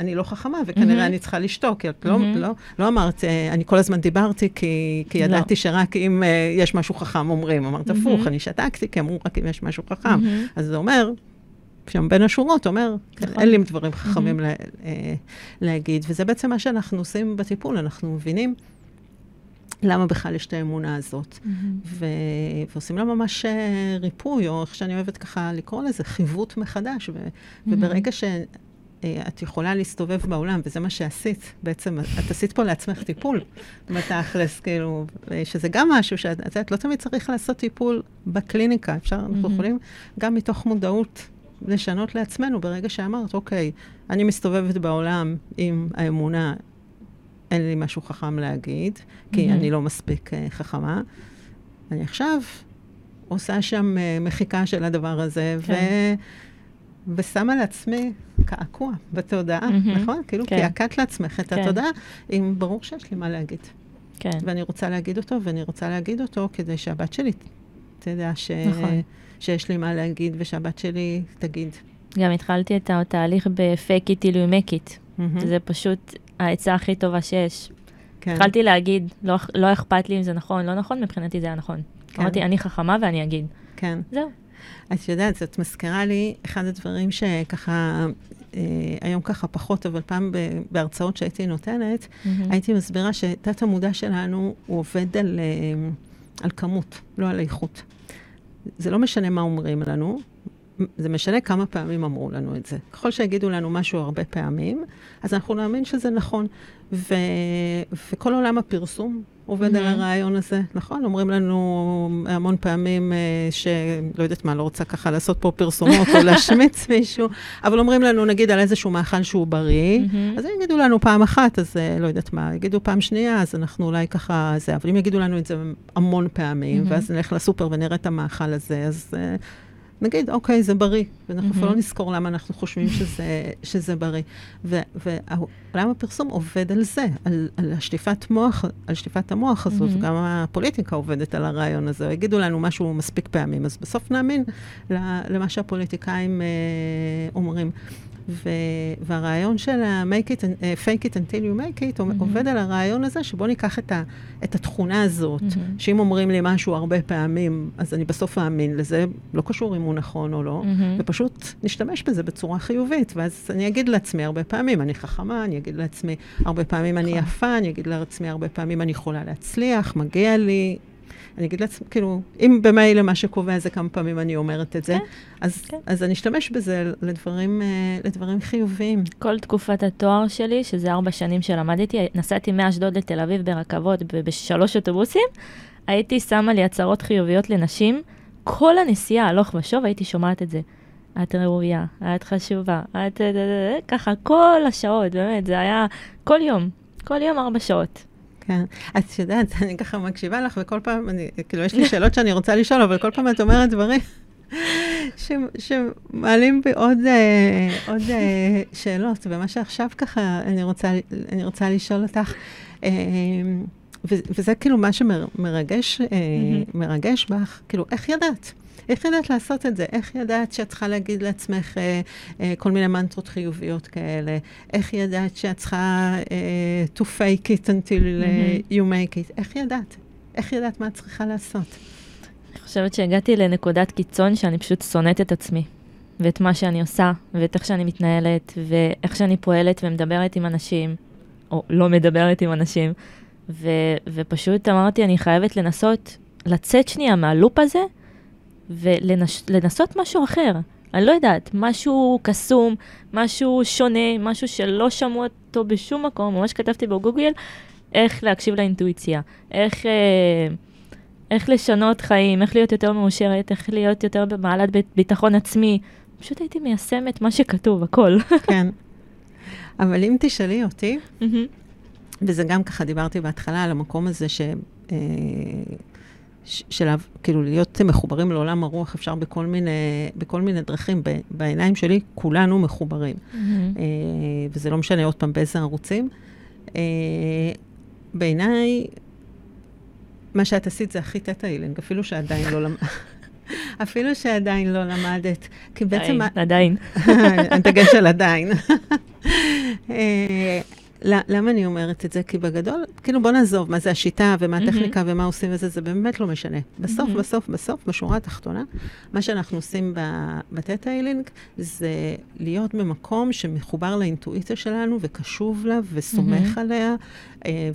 אני לא חכמה, וכנראה mm-hmm. אני צריכה לשתוק, כי את mm-hmm. לא, לא, לא אמרת, אה, אני כל הזמן דיברתי, כי, כי לא. ידעתי לא. שרק אם uh, יש משהו חכם אומרים. אמרת, mm-hmm. הפוך, אני שתקתי, כי אמרו רק אם יש משהו חכם. Mm-hmm. אז זה אומר, שם בין השורות, אומר, נכון. אין לי דברים חכמים mm-hmm. לה, uh, להגיד. וזה בעצם מה שאנחנו עושים בטיפול, אנחנו מבינים למה בכלל יש את האמונה הזאת. Mm-hmm. ו... ועושים לה ממש ריפוי, או איך שאני אוהבת ככה לקרוא לזה, חיווט מחדש. ו... Mm-hmm. וברגע ש... אה, יכולה להסתובב בעולם, וזה מה שעשית בעצם, את עשית פה לעצמך טיפול, בתכלס, כאילו, שזה גם משהו שאת יודעת, לא תמיד צריך לעשות טיפול בקליניקה, אפשר, אנחנו יכולים גם מתוך מודעות לשנות לעצמנו ברגע שאמרת, אוקיי, אני מסתובבת בעולם עם האמונה, אין לי משהו חכם להגיד, כי אני לא מספיק uh, חכמה. אני עכשיו עושה שם uh, מחיקה של הדבר הזה, כן. ו... ושמה לעצמי קעקוע בתודעה, mm-hmm. נכון? כאילו כן. קעקעת לעצמך את כן. התודעה, אם ברור שיש לי מה להגיד. כן. ואני רוצה להגיד אותו, ואני רוצה להגיד אותו כדי שהבת שלי תדע ש... נכון. שיש לי מה להגיד, ושהבת שלי תגיד. גם התחלתי את התהליך ב-fake it till you make it. Mm-hmm. זה פשוט העצה הכי טובה שיש. כן. התחלתי להגיד, לא, לא אכפת לי אם זה נכון, לא נכון, מבחינתי זה היה נכון. כן. אמרתי, אני חכמה ואני אגיד. כן. זהו. את יודעת, זאת מזכירה לי, אחד הדברים שככה, אה, היום ככה פחות, אבל פעם בהרצאות שהייתי נותנת, mm-hmm. הייתי מסבירה שתת המודע שלנו, הוא עובד על, אה, על כמות, לא על איכות. זה לא משנה מה אומרים לנו, זה משנה כמה פעמים אמרו לנו את זה. ככל שיגידו לנו משהו הרבה פעמים, אז אנחנו נאמין שזה נכון. ו... וכל עולם הפרסום עובד mm-hmm. על הרעיון הזה, נכון? אומרים לנו המון פעמים אה, שלא יודעת מה, לא רוצה ככה לעשות פה פרסומות או [laughs] להשמיץ מישהו, אבל אומרים לנו, נגיד, על איזשהו מאכל שהוא בריא, mm-hmm. אז אם יגידו לנו פעם אחת, אז אה, לא יודעת מה, יגידו פעם שנייה, אז אנחנו אולי ככה זה, אבל אם יגידו לנו את זה המון פעמים, mm-hmm. ואז נלך לסופר ונראה את המאכל הזה, אז... נגיד, אוקיי, זה בריא, ואנחנו mm-hmm. לא נזכור למה אנחנו חושבים שזה, שזה בריא. ועולם הפרסום עובד על זה, על, על השטיפת מוח, על שטיפת המוח הזאת, mm-hmm. גם הפוליטיקה עובדת על הרעיון הזה. יגידו לנו משהו מספיק פעמים, אז בסוף נאמין למה שהפוליטיקאים אה, אומרים. ו- והרעיון של ה-make it, uh, fake it until you make it, mm-hmm. עובד על הרעיון הזה שבוא ניקח את, ה- את התכונה הזאת, mm-hmm. שאם אומרים לי משהו הרבה פעמים, אז אני בסוף אאמין לזה, לא קשור אם הוא נכון או לא, mm-hmm. ופשוט נשתמש בזה בצורה חיובית. ואז אני אגיד לעצמי הרבה פעמים, אני חכמה, אני אגיד לעצמי הרבה פעמים אני נכון. יפה, אני אגיד לעצמי הרבה פעמים אני יכולה להצליח, מגיע לי, אני אגיד לעצמי, כאילו, אם במילא מה שקובע זה כמה פעמים אני אומרת את זה, כן, אז, כן. אז אני אשתמש בזה לדברים, אה, לדברים חיוביים. כל תקופת התואר שלי, שזה ארבע שנים שלמדתי, נסעתי מאשדוד לתל אביב ברכבות בשלוש אוטובוסים, הייתי שמה לי הצהרות חיוביות לנשים, כל הנסיעה, הלוך ושוב, הייתי שומעת את זה. את ראויה, את חשובה, את... ככה, כל השעות, באמת, זה היה כל יום, כל יום ארבע שעות. כן. את יודעת, אני ככה מקשיבה לך, וכל פעם, אני, כאילו, יש לי שאלות שאני רוצה לשאול, אבל כל פעם את אומרת דברים ש, שמעלים בי עוד, אה, עוד אה, שאלות, ומה שעכשיו ככה אני רוצה, אני רוצה לשאול אותך, אה, וזה כאילו מה שמרגש מרגש בך, כאילו, איך ידעת? איך ידעת לעשות את זה? איך ידעת שאת צריכה להגיד לעצמך אה, אה, כל מיני מנטרות חיוביות כאלה? איך ידעת שאת צריכה אה, to fake it until mm-hmm. you make it? איך ידעת? איך ידעת מה את צריכה לעשות? אני חושבת שהגעתי לנקודת קיצון שאני פשוט שונאת את עצמי. ואת מה שאני עושה, ואת איך שאני מתנהלת, ואיך שאני פועלת ומדברת עם אנשים, או לא מדברת עם אנשים, ו- ופשוט אמרתי, אני חייבת לנסות לצאת שנייה מהלופ הזה, ולנסות משהו אחר. אני לא יודעת, משהו קסום, משהו שונה, משהו שלא שמעו אותו בשום מקום, ממש כתבתי בגוגל, איך להקשיב לאינטואיציה, איך, אה, איך לשנות חיים, איך להיות יותר מאושרת, איך להיות יותר במעלת ביטחון עצמי. פשוט הייתי מיישמת מה שכתוב, הכל. [laughs] כן. אבל אם תשאלי אותי, וזה גם ככה, דיברתי בהתחלה על המקום הזה ש... אה, של כאילו להיות מחוברים לעולם הרוח, אפשר בכל מיני, בכל מיני דרכים. בעיניים שלי, כולנו מחוברים. Mm-hmm. וזה לא משנה עוד פעם באיזה ערוצים. בעיניי, מה שאת עשית זה הכי תטא-הילינג, אפילו שעדיין לא למדת. [laughs] אפילו שעדיין לא למדת. כי בעצם... עדיין. הדגש [laughs] על עדיין. [laughs] למה אני אומרת את זה? כי בגדול, כאילו בוא נעזוב מה זה השיטה ומה הטכניקה mm-hmm. ומה עושים וזה, זה באמת לא משנה. בסוף, mm-hmm. בסוף, בסוף, בשורה התחתונה, מה שאנחנו עושים בטטה-הילינג זה להיות במקום שמחובר לאינטואיציה שלנו וקשוב לה וסומך mm-hmm. עליה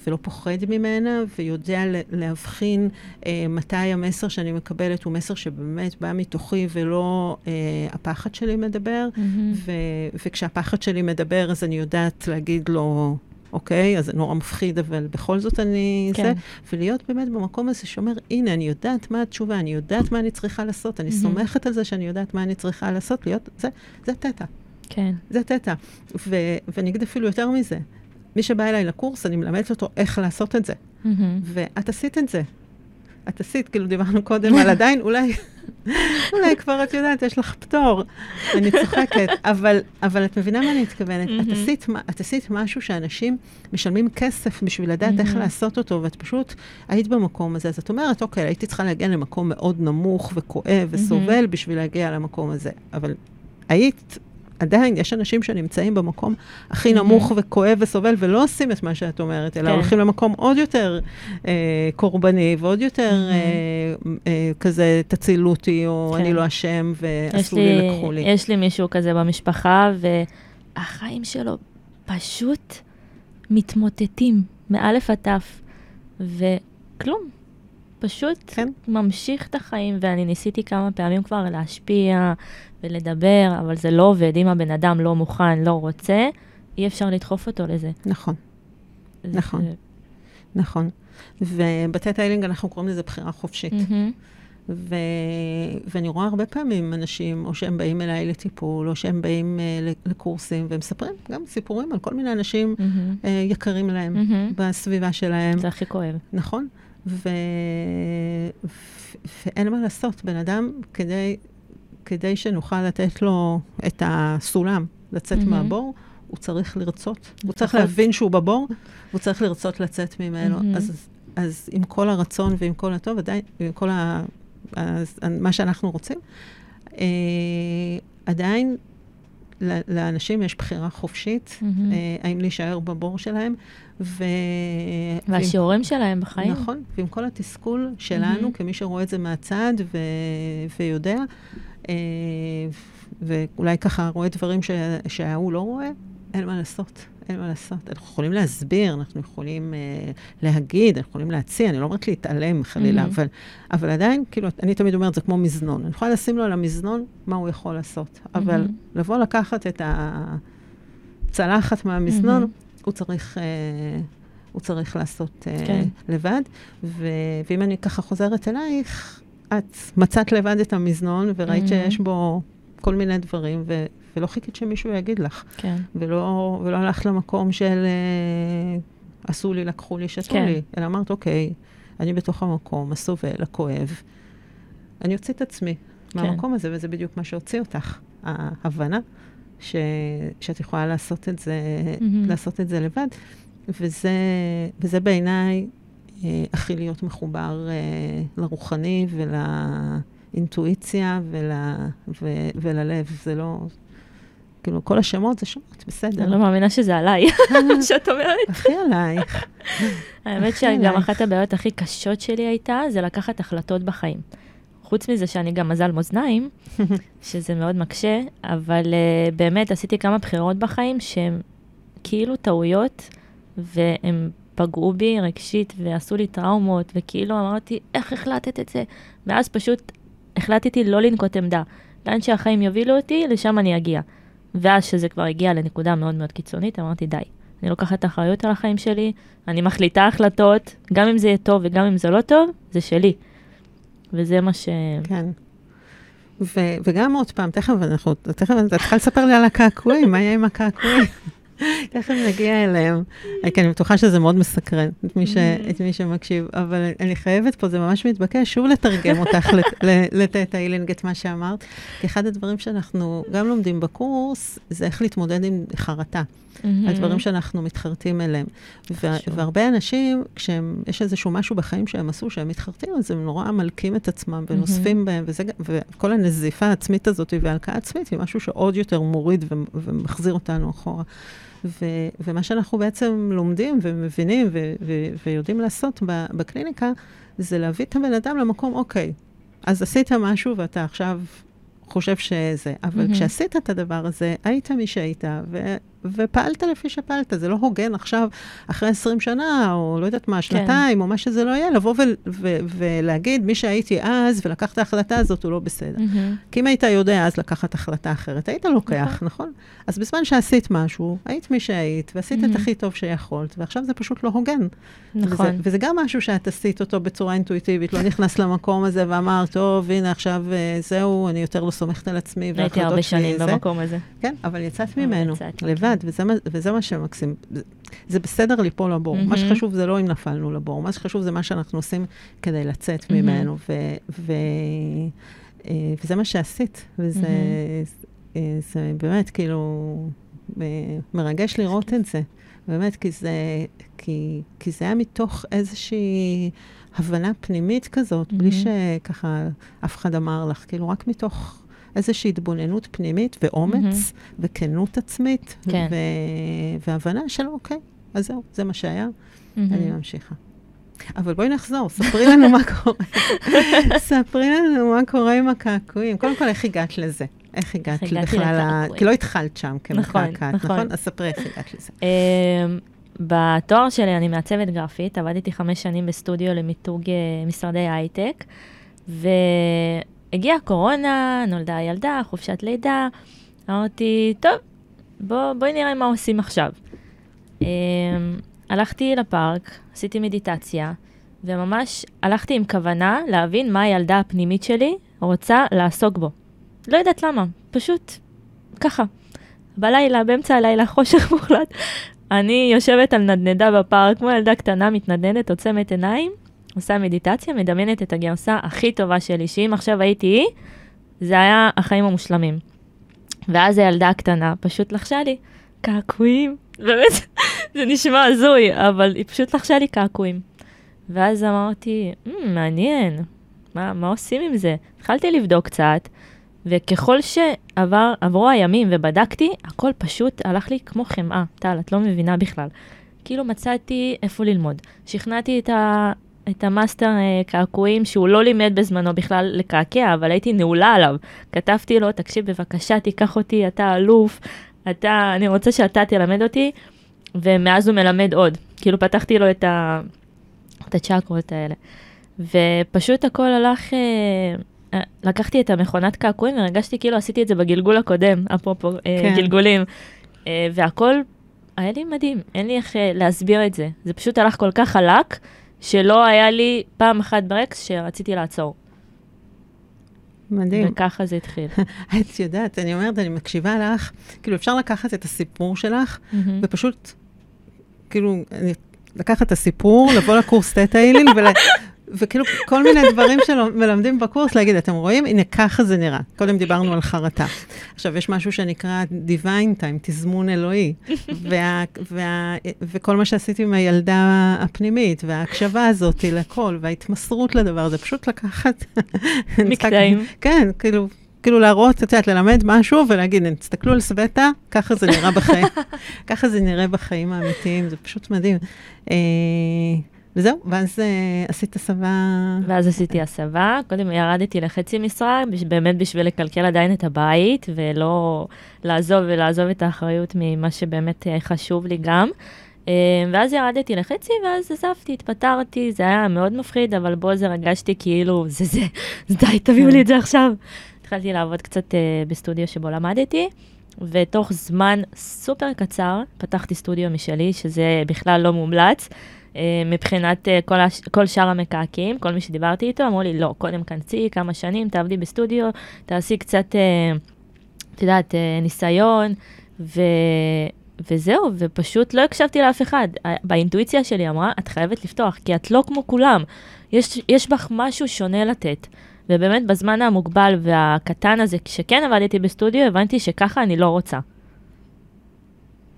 ולא פוחד ממנה ויודע להבחין אה, מתי המסר שאני מקבלת הוא מסר שבאמת בא מתוכי ולא אה, הפחד שלי מדבר, mm-hmm. ו- וכשהפחד שלי מדבר אז אני יודעת להגיד לו... אוקיי? אז זה נורא מפחיד, אבל בכל זאת אני... כן. זה, ולהיות באמת במקום הזה שאומר, הנה, אני יודעת מה התשובה, אני יודעת מה אני צריכה לעשות, אני mm-hmm. סומכת על זה שאני יודעת מה אני צריכה לעשות, להיות, זה, זה תטא. כן. זה תטא. ואני אגיד אפילו יותר מזה, מי שבא אליי לקורס, אני מלמדת אותו איך לעשות את זה. Mm-hmm. ואת עשית את זה. את עשית, כאילו דיברנו קודם על [laughs] עדיין, אולי, אולי כבר את יודעת, יש לך פטור. אני צוחקת, אבל, אבל את מבינה מה אני מתכוונת? את, עשית, את עשית משהו שאנשים משלמים כסף בשביל לדעת איך לעשות אותו, ואת פשוט היית במקום הזה. אז את אומרת, אוקיי, הייתי צריכה להגיע למקום מאוד נמוך וכואב וסובל בשביל להגיע למקום הזה. אבל היית עדיין יש אנשים שנמצאים במקום הכי נמוך וכואב וסובל, ולא עושים את מה שאת אומרת, אלא כן. הולכים למקום עוד יותר אה, קורבני, ועוד יותר אה, אה, כזה, תצילו אותי, או כן. אני לא אשם, ועשו לי, לקחו לי. יש לי מישהו כזה במשפחה, והחיים שלו פשוט מתמוטטים, מאלף עד תף, וכלום. פשוט כן. ממשיך את החיים, ואני ניסיתי כמה פעמים כבר להשפיע ולדבר, אבל זה לא עובד. אם הבן אדם לא מוכן, לא רוצה, אי אפשר לדחוף אותו לזה. נכון. זה... נכון. נכון. וב Theta Healing אנחנו קוראים לזה בחירה חופשית. אהמ. ו... ואני רואה הרבה פעמים אנשים, או שהם באים אליי לטיפול, או שהם באים אה, לקורסים, והם מספרים גם סיפורים על כל מיני אנשים אהמ. אה, יקרים להם אהמ. בסביבה שלהם. זה הכי כואב. נכון. ו... ואין מה לעשות, בן אדם, כדי, כדי שנוכל לתת לו את הסולם לצאת mm-hmm. מהבור, הוא צריך לרצות. הוא צריך להבין שהוא בבור, הוא צריך לרצות לצאת ממנו. Mm-hmm. אז, אז עם כל הרצון ועם כל הטוב, עדיין, עם כל ה... אז, מה שאנחנו רוצים, אה, עדיין לאנשים יש בחירה חופשית, mm-hmm. אה, האם להישאר בבור שלהם, ו... והשיעורים ועם... שלהם בחיים. נכון, ועם כל התסכול שלנו, mm-hmm. כמי שרואה את זה מהצד ו... ויודע, אה, ואולי ככה רואה דברים ש... שההוא לא רואה, אין מה לעשות. אין מה לעשות. אנחנו יכולים להסביר, אנחנו יכולים uh, להגיד, אנחנו יכולים להציע, אני לא אומרת להתעלם חלילה, mm-hmm. אבל, אבל עדיין, כאילו, אני תמיד אומרת, זה כמו מזנון. אני יכולה לשים לו על המזנון מה הוא יכול לעשות, mm-hmm. אבל לבוא לקחת את הצלחת מהמזנון, mm-hmm. הוא צריך... Uh, הוא צריך לעשות uh, כן. לבד. ו- ואם אני ככה חוזרת אלייך, את מצאת לבד את המזנון וראית mm-hmm. שיש בו כל מיני דברים, ו- ולא חיכית שמישהו יגיד לך. כן. ולא, ולא הלכת למקום של אה, עשו לי, לקחו לי, שתו כן. לי, אלא אמרת, אוקיי, אני בתוך המקום הסובל, הכואב, אני אוציא את עצמי כן. מהמקום הזה, וזה בדיוק מה שהוציא אותך. ההבנה ש, שאת יכולה לעשות את זה, mm-hmm. לעשות את זה לבד, וזה, וזה בעיניי אה, הכי להיות מחובר אה, לרוחני ולאינטואיציה ול, ו, וללב. זה לא, כאילו, כל השמות זה שמות, בסדר. אני לא מאמינה שזה עליי, [laughs] שאת אומרת. הכי עלייך. האמת שגם אחת הבעיות הכי קשות שלי הייתה, זה לקחת החלטות בחיים. חוץ מזה שאני גם מזל מאזניים, [laughs] שזה מאוד מקשה, אבל uh, באמת עשיתי כמה בחירות בחיים שהן כאילו טעויות, והן פגעו בי רגשית ועשו לי טראומות, וכאילו אמרתי, איך החלטת את זה? ואז פשוט החלטתי לא לנקוט עמדה. לאן שהחיים יובילו אותי, לשם אני אגיע. ואז שזה כבר הגיע לנקודה מאוד מאוד קיצונית, אמרתי, די, אני לוקחת אחריות על החיים שלי, אני מחליטה החלטות, גם אם זה יהיה טוב וגם אם זה לא טוב, זה שלי. וזה מה ש... כן. ו- וגם עוד פעם, תכף אנחנו, תכף אתה צריכה לספר לי על הקעקועים, מה יהיה עם הקעקועים? [laughs] תכף נגיע אליהם. כי אני בטוחה שזה מאוד מסקרן את מי, ש... Mm-hmm. את מי שמקשיב, אבל אני חייבת פה, זה ממש מתבקש, שוב לתרגם אותך [laughs] לתטא אילינג את מה שאמרת. כי אחד הדברים שאנחנו גם לומדים בקורס, זה איך להתמודד עם חרטה. הדברים שאנחנו מתחרטים אליהם. והרבה אנשים, כשיש איזשהו משהו בחיים שהם עשו, שהם מתחרטים, אז הם נורא מלקים את עצמם ונוספים בהם, וזה, וכל הנזיפה העצמית הזאת וההלקאה העצמית היא משהו שעוד יותר מוריד ומחזיר אותנו אחורה. ו, ומה שאנחנו בעצם לומדים ומבינים ו, ו, ויודעים לעשות בקליניקה, זה להביא את הבן אדם למקום, אוקיי, אז עשית משהו ואתה עכשיו חושב שזה, אבל mm-hmm. כשעשית את הדבר הזה, היית מי שהיית, ו- ופעלת לפי שפעלת. זה לא הוגן עכשיו, אחרי 20 שנה, או לא יודעת מה, כן. שנתיים, כן. או מה שזה לא יהיה, לבוא ו- ו- ולהגיד, מי שהייתי אז, ולקח את ההחלטה הזאת, הוא לא בסדר. Mm-hmm. כי אם היית יודע אז לקחת החלטה אחרת, היית לוקח, נכון? נכון? אז בזמן שעשית משהו, היית מי שהיית, ועשית mm-hmm. את הכי טוב שיכולת, ועכשיו זה פשוט לא הוגן. נכון. וזה, וזה גם משהו שאת עשית אותו בצורה אינטואיטיבית, לא נכנס למקום הזה ואמרת, טוב, הנה עכשיו אה, זהו, אני יותר לא סומכת על עצמי, הייתי הרבה שנים זה. במקום הזה. כן, אבל יצאת ממנו, לבד, וזה, וזה מה שמקסים. זה בסדר ליפול לבור. Mm-hmm. מה שחשוב זה לא אם נפלנו לבור, מה שחשוב זה מה שאנחנו עושים כדי לצאת mm-hmm. ממנו. ו, ו, אה, וזה מה שעשית, וזה mm-hmm. זה באמת כאילו מרגש לראות את זה. באמת, כי זה, כי, כי זה היה מתוך איזושהי הבנה פנימית כזאת, mm-hmm. בלי שככה אף אחד אמר לך, כאילו רק מתוך איזושהי התבוננות פנימית ואומץ mm-hmm. וכנות עצמית, כן. ו- והבנה של אוקיי, אז זהו, זה מה שהיה, mm-hmm. אני ממשיכה. אבל בואי נחזור, ספרי לנו מה קורה. [laughs] ספרי לנו מה קורה עם הקעקועים. קודם כל, איך הגעת לזה? איך הגעת בכלל ל... כי לא התחלת שם כמקעקעת, נכון, נכון? נכון? אז ספרי איך הגעת לזה. אמ, בתואר שלי אני מעצבת גרפית, עבדתי חמש שנים בסטודיו למיתוג אה, משרדי הייטק, והגיעה הקורונה, נולדה ילדה, חופשת לידה, אמרתי, טוב, בוא, בואי נראה מה עושים עכשיו. אמ, הלכתי לפארק, עשיתי מדיטציה, וממש הלכתי עם כוונה להבין מה הילדה הפנימית שלי רוצה לעסוק בו. לא יודעת למה, פשוט ככה. בלילה, באמצע הלילה, חושך מוחלט. אני יושבת על נדנדה בפארק, כמו ילדה קטנה, מתנדנדת, עוצמת עיניים, עושה מדיטציה, מדמיינת את הגרסה הכי טובה שלי, שאם עכשיו הייתי היא, זה היה החיים המושלמים. ואז הילדה הקטנה פשוט לחשה לי, קעקועים. באמת, [laughs] זה נשמע הזוי, אבל היא פשוט לחשה לי קעקועים. ואז אמרתי, mm, מעניין, מה, מה עושים עם זה? התחלתי לבדוק קצת, וככל שעברו הימים ובדקתי, הכל פשוט הלך לי כמו חמאה. טל, את לא מבינה בכלל. כאילו מצאתי איפה ללמוד. שכנעתי את, ה, את המאסטר אה, קעקועים, שהוא לא לימד בזמנו בכלל לקעקע, אבל הייתי נעולה עליו. כתבתי לו, תקשיב, בבקשה, תיקח אותי, אתה אלוף, אתה, אני רוצה שאתה תלמד אותי, ומאז הוא מלמד עוד. כאילו פתחתי לו את, ה, את הצ'קרות האלה. ופשוט הכל הלך... אה, אה, לקחתי את המכונת קעקועים והרגשתי כאילו עשיתי את זה בגלגול הקודם, אפרופו אה, כן. גלגולים. אה, והכל היה לי מדהים, אין לי איך להסביר את זה. זה פשוט הלך כל כך חלק, שלא היה לי פעם אחת ברקס שרציתי לעצור. מדהים. וככה זה התחיל. [laughs] את יודעת, אני אומרת, אני מקשיבה לך, כאילו אפשר לקחת את הסיפור שלך, mm-hmm. ופשוט, כאילו, לקחת את הסיפור, לבוא לקורס תטא הילין, וכאילו כל מיני דברים שמלמדים בקורס, להגיד, אתם רואים? הנה, ככה זה נראה. קודם דיברנו על חרטה. עכשיו, יש משהו שנקרא divine time, תזמון אלוהי. וה, וה, וכל מה שעשיתי עם הילדה הפנימית, וההקשבה הזאת לכל, וההתמסרות לדבר הזה, פשוט לקחת... מקטעים. כן, כאילו... כאילו להראות, את יודעת, ללמד משהו ולהגיד, תסתכלו על סווטה, ככה זה נראה בחיים, [laughs] ככה זה נראה בחיים האמיתיים, זה פשוט מדהים. אה, וזהו, ואז uh, עשית הסבה... ואז עשיתי הסבה, קודם ירדתי לחצי משרה, באמת בשביל לקלקל עדיין את הבית, ולא לעזוב ולעזוב את האחריות ממה שבאמת uh, חשוב לי גם. Uh, ואז ירדתי לחצי, ואז עזבתי, התפטרתי, זה היה מאוד מפחיד, אבל בו זה הרגשתי כאילו, זה זה, די, תביאו לי את זה עכשיו. התחלתי לעבוד קצת uh, בסטודיו שבו למדתי. ותוך זמן סופר קצר פתחתי סטודיו משלי, שזה בכלל לא מומלץ. אה, מבחינת אה, כל, הש... כל שאר המקעקעים, כל מי שדיברתי איתו, אמרו לי, לא, קודם כנסי כמה שנים, תעבדי בסטודיו, תעשי קצת, אה, את יודעת, ניסיון, ו... וזהו, ופשוט לא הקשבתי לאף אחד. באינטואיציה שלי אמרה, את חייבת לפתוח, כי את לא כמו כולם. יש, יש בך משהו שונה לתת. ובאמת, בזמן המוגבל והקטן הזה, כשכן עבדתי בסטודיו, הבנתי שככה אני לא רוצה.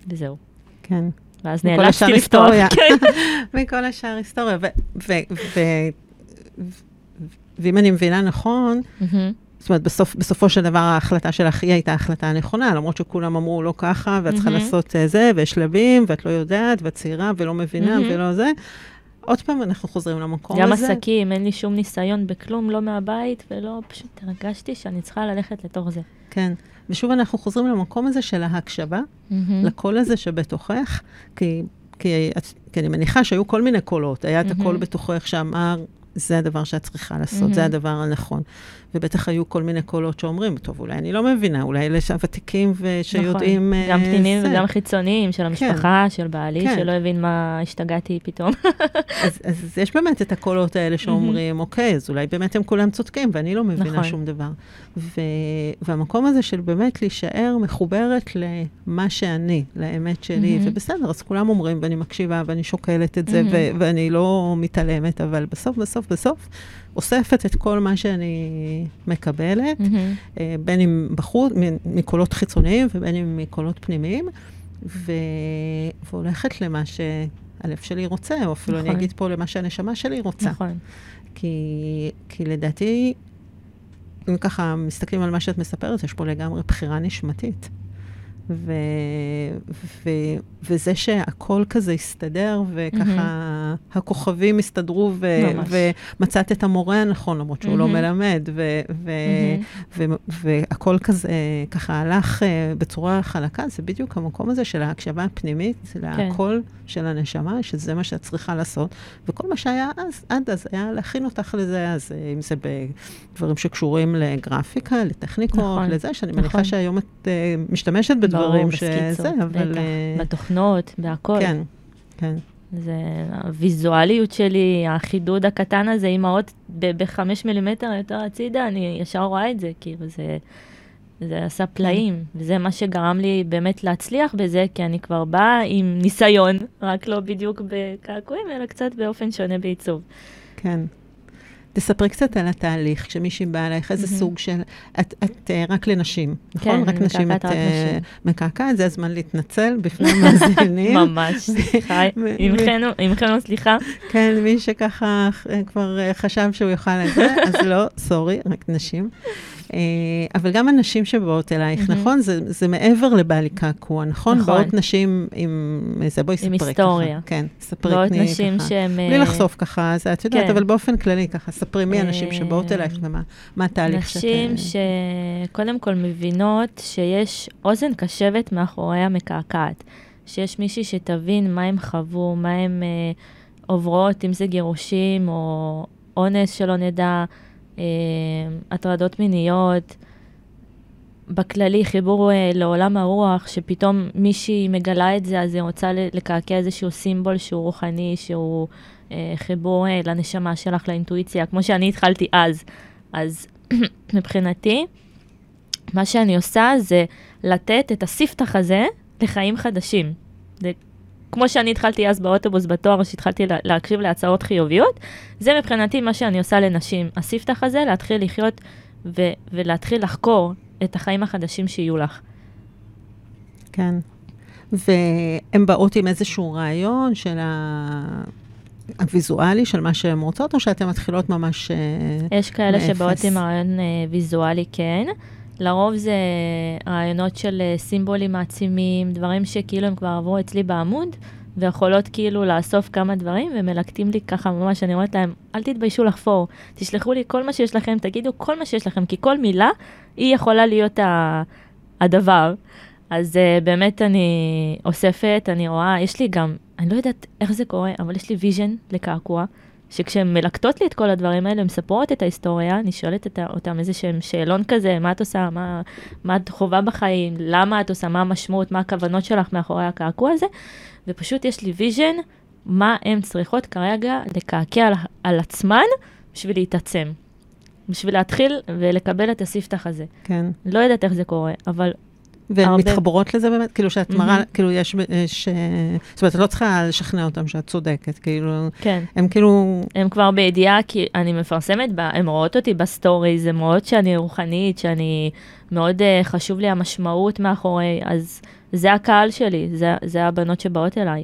וזהו. כן. ואז נאלצתי לפתוח. כן. [laughs] מכל השאר היסטוריה. ואם אני מבינה נכון, זאת אומרת, בסוף, בסופו של דבר ההחלטה שלך היא הייתה החלטה הנכונה, למרות שכולם אמרו לא ככה, ואת צריכה לעשות אה, זה, ויש שלבים, ואת לא יודעת, ואת צעירה ולא מבינה ולא זה. עוד פעם אנחנו חוזרים למקום גם הזה. גם עסקים, אין לי שום ניסיון בכלום, לא מהבית, ולא, פשוט הרגשתי שאני צריכה ללכת לתוך זה. כן, ושוב אנחנו חוזרים למקום הזה של ההקשבה, mm-hmm. לקול הזה שבתוכך, כי, כי, כי אני מניחה שהיו כל מיני קולות, היה mm-hmm. את הקול בתוכך שאמר, זה הדבר שאת צריכה לעשות, mm-hmm. זה הדבר הנכון. ובטח היו כל מיני קולות שאומרים, טוב, אולי אני לא מבינה, אולי אלה שהוותיקים ושיודעים... נכון, גם אה, פנימיים וגם חיצוניים, של המשפחה, כן. של בעלי, כן. שלא הבין מה השתגעתי פתאום. [laughs] אז, אז יש באמת את הקולות האלה שאומרים, mm-hmm. אוקיי, אז אולי באמת הם כולם צודקים, ואני לא מבינה נכון. שום דבר. ו, והמקום הזה של באמת להישאר מחוברת למה שאני, לאמת שלי, mm-hmm. ובסדר, אז כולם אומרים, ואני מקשיבה, ואני שוקלת את זה, mm-hmm. ו- ואני לא מתעלמת, אבל בסוף, בסוף, בסוף, אוספת את כל מה שאני מקבלת, mm-hmm. בין אם בחוץ, מקולות חיצוניים ובין אם מקולות פנימיים, ו... והולכת למה שהלב שלי רוצה, או אפילו נכון. אני אגיד פה למה שהנשמה שלי רוצה. נכון. כי, כי לדעתי, אם ככה מסתכלים על מה שאת מספרת, יש פה לגמרי בחירה נשמתית. ו, ו, וזה שהכל כזה הסתדר, וככה mm-hmm. הכוכבים הסתדרו, ו, ומצאת את המורה הנכון, למרות שהוא mm-hmm. לא מלמד, ו, ו, mm-hmm. ו, והכל כזה ככה הלך uh, בצורה חלקה, זה בדיוק המקום הזה של ההקשבה הפנימית, זה כן. של הנשמה, שזה מה שאת צריכה לעשות. וכל מה שהיה אז, עד אז, היה להכין אותך לזה, אז אה, אם זה בדברים שקשורים לגרפיקה, לטכניקות, נכון, לזה, שאני נכון. מניחה שהיום את uh, משתמשת בדברים. דברים שזה, אבל... בטח, uh, בתוכנות, בהכל. כן, כן. זה הוויזואליות שלי, החידוד הקטן הזה עם האות בחמש מילימטר יותר הצידה, אני ישר רואה את זה, כאילו זה, זה עשה פלאים. כן. וזה מה שגרם לי באמת להצליח בזה, כי אני כבר באה עם ניסיון, רק לא בדיוק בקעקועים, אלא קצת באופן שונה בעיצוב. כן. תספרי קצת על התהליך, כשמישהי באה אלייך, איזה mm-hmm. סוג של... את, את uh, רק לנשים, נכון? כן, רק נשים את uh, מקעקעת, זה הזמן להתנצל בפני המאזינים. [laughs] ממש, סליחה, עמכנו סליחה. כן, מי שככה כבר חשב שהוא יוכל את זה, אז לא, סורי, רק נשים. אה, אבל גם הנשים שבאות אלייך, mm-hmm. נכון? זה, זה מעבר לבעלי קעקוע, נכון? נכון. באות נשים עם איזה, בואי ספרי ככה. עם היסטוריה. כן, ספרי באות נשים שהן... בלי לחשוף ככה, זה את יודעת, כן. אבל באופן כללי ככה, ספרי מי הנשים שבאות אלייך ומה התהליך שאתה... נשים שקודם כל מבינות שיש אוזן קשבת מאחורי המקעקעת. שיש מישהי שתבין מה הם חוו, מה הם אה, עוברות, אם זה גירושים או אונס שלא נדע. אה, הטרדות מיניות, בכללי חיבור אה, לעולם הרוח, שפתאום מישהי מגלה את זה, אז היא רוצה לקעקע איזשהו סימבול שהוא רוחני, שהוא אה, חיבור לנשמה שלך, לאינטואיציה, כמו שאני התחלתי אז. אז [clears throat] מבחינתי, מה שאני עושה זה לתת את הספתח הזה לחיים חדשים. זה כמו שאני התחלתי אז באוטובוס בתואר, שהתחלתי להקשיב להצעות חיוביות, זה מבחינתי מה שאני עושה לנשים. הספתח הזה, להתחיל לחיות ו- ולהתחיל לחקור את החיים החדשים שיהיו לך. כן. והן באות עם איזשהו רעיון של ה... הוויזואלי של מה שהן רוצות, או שאתן מתחילות ממש מאפס? יש כאלה מאפס? שבאות עם רעיון אה, ויזואלי, כן. לרוב זה רעיונות של אה, סימבולים מעצימים, דברים שכאילו הם כבר עברו אצלי בעמוד, ויכולות כאילו לאסוף כמה דברים, ומלקטים לי ככה ממש, אני אומרת להם, אל תתביישו לחפור, תשלחו לי כל מה שיש לכם, תגידו כל מה שיש לכם, כי כל מילה, היא יכולה להיות ה- הדבר. אז אה, באמת אני אוספת, אני רואה, יש לי גם, אני לא יודעת איך זה קורה, אבל יש לי vision לקעקוע. שכשהן מלקטות לי את כל הדברים האלה, מספרות את ההיסטוריה, אני שואלת אותן איזה שהם שאלון כזה, מה את עושה, מה, מה את חווה בחיים, למה את עושה, מה המשמעות, מה הכוונות שלך מאחורי הקעקוע הזה, ופשוט יש לי vision, מה הן צריכות כרגע לקעקע על, על עצמן בשביל להתעצם. בשביל להתחיל ולקבל את הספתח הזה. כן. לא יודעת איך זה קורה, אבל והן הרבה- מתחברות לזה באמת? כאילו שאת מראה, מהמם. כאילו יש. אה, זאת אומרת, את לא צריכה לשכנע אותם שאת צודקת, כאילו, כן. הם כאילו... הם כבר בידיעה, כי אני מפרסמת, ב- הן רואות אותי ב stories, הן רואות שאני רוחנית, שאני, מאוד אה, חשוב לי המשמעות מאחורי, אז זה הקהל שלי, זה, זה הבנות שבאות אליי.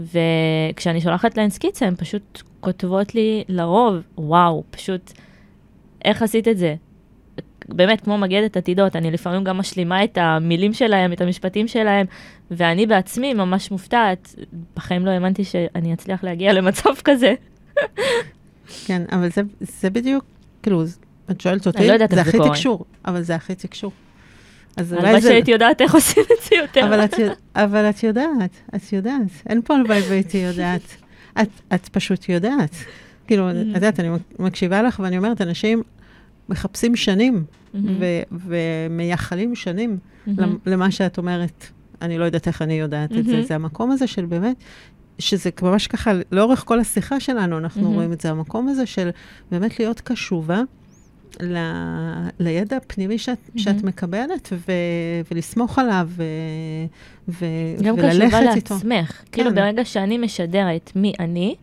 וכשאני שולחת להן סקיצה, הן פשוט כותבות לי לרוב, וואו, פשוט, איך עשית את זה? באמת, כמו מגדת עתידות, אני לפעמים גם משלימה את המילים שלהם, את המשפטים שלהם, ואני בעצמי ממש מופתעת. בחיים לא האמנתי שאני אצליח להגיע למצב כזה. כן, אבל זה, זה בדיוק, כאילו, את שואלת אותי, לא זה הכי. תקשור, אבל זה הכי תקשור. אז אולי זה... שהייתי יודעת איך עושים את זה יותר. אבל את, אבל את יודעת, את יודעת. אין פה הלוואי והייתי יודעת. את, את פשוט יודעת. כאילו, את יודעת, אני מקשיבה לך ואני אומרת, אנשים מחפשים שנים מהמם, ו- ומייחלים שנים. למ- למה שאת אומרת. אני לא יודעת איך אני יודעת את זה. זה המקום הזה של באמת, שזה ממש ככה, לאורך כל השיחה שלנו אנחנו מהמם. רואים את זה, המקום הזה של באמת להיות קשובה. ל... לידע הפנימי שאת, מהמם. שאת מקבלת, ו... ולסמוך עליו, ו... ו... גם וללכת קשובה איתו. לעצמך. כאילו, כן. ברגע שאני משדרת מי אני,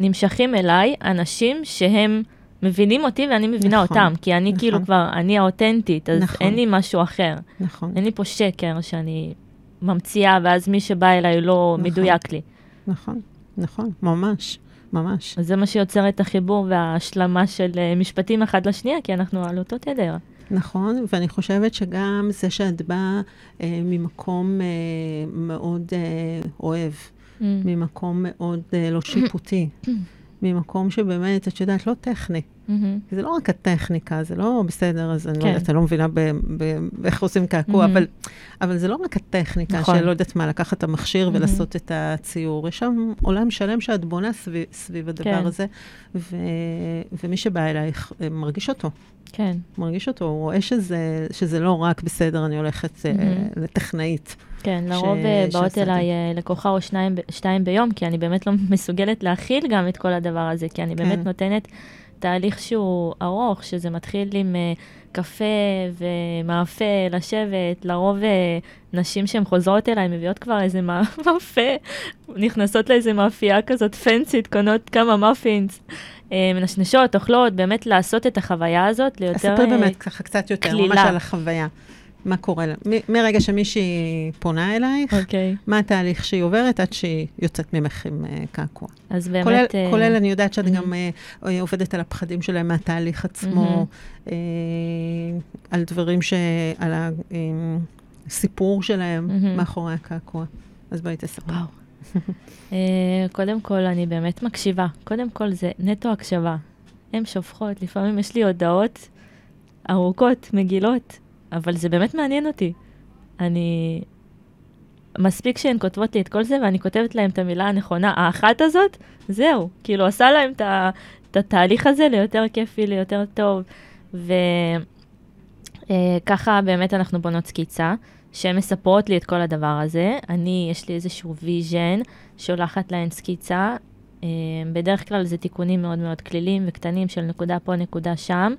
נמשכים אליי אנשים שהם מבינים אותי ואני מבינה נכון, אותם, כי אני נכון. כאילו כבר, אני האותנטית, אז נכון. אין לי משהו אחר. נכון, אין לי פה שקר שאני ממציאה, ואז מי שבא אליי לא נכון. מדויק לי. נכון, נכון, ממש, ממש. אז זה מה שיוצר את החיבור וההשלמה של אה, משפטים אחד לשנייה, כי אנחנו על אותו תדר. נכון, ואני חושבת שגם זה שאת באה אה, ממקום אה, מאוד אה, אוהב, Mm. ממקום מאוד אה, לא שיפוטי, [clears throat] ממקום שבאמת, את יודעת, לא טכני. מהמם. זה לא רק הטכניקה, זה לא בסדר, אז אני לא כן. יודעת, אני לא מבינה איך עושים קעקוע, Mhm. אבל, אבל זה לא רק הטכניקה, נכון. שלא יודעת מה, לקחת את המכשיר Mhm. ולעשות את הציור. יש שם עולם שלם שאת בונה סביב, סביב הדבר כן. הזה, ו, ומי שבא אלייך אה, מרגיש אותו. כן. מרגיש אותו, הוא רואה שזה, שזה לא רק בסדר, אני הולכת אה, Mhm. לטכנאית. כן, ש- לרוב אה, באות שעשה את אליי. אה, לקוחה או שניים, שתיים ביום, כי אני באמת לא [laughs] מסוגלת להכיל גם את כל הדבר הזה, כי אני באמת כן. נותנת תהליך שהוא ארוך, שזה מתחיל עם אה, קפה ומאפה לשבת, לרוב נשים שהן חוזרות אליי מביאות כבר איזה מא- [laughs] מאפה, נכנסות לאיזה מאפייה כזאת פנסית, קונות כמה מאפינס, מנשנשות, אוכלות, באמת לעשות את החוויה הזאת ליותר... ספרי אה, באמת ככה קצת יותר, ממש קלילה. על החוויה. מה קורה לה? מ- מרגע שמישהי פונה אלייך, אוקיי, מה התהליך שהיא עוברת עד שהיא יוצאת ממך עם אה, קעקוע. אז באמת... כולל, אה, כולל, אני יודעת שאת מהמם. גם אה, עובדת על הפחדים שלהם מהתהליך עצמו, מהמם. אה, על דברים ש... על הסיפור שלהם מהמם. מאחורי הקעקוע. אז בואי תספרי. וואו. אה, קודם כל, אני באמת מקשיבה. קודם כל, זה נטו הקשבה. הן שופכות, לפעמים יש לי הודעות ארוכות, מגילות, אבל זה באמת מעניין אותי. אני... מספיק שהן כותבות לי את כל זה, ואני כותבת להן את המילה הנכונה, האחת הזאת, זהו. כאילו, עושה להן את התהליך הזה ליותר כיפי, ליותר טוב. וככה באמת אנחנו בונות סקיצה. שהן מספרות לי את כל הדבר הזה. אני, יש לי איזשהו vision, שולחת להן סקיצה. אה, בדרך כלל זה תיקונים מאוד מאוד כלילים וקטנים של נקודה פה, נקודה שם.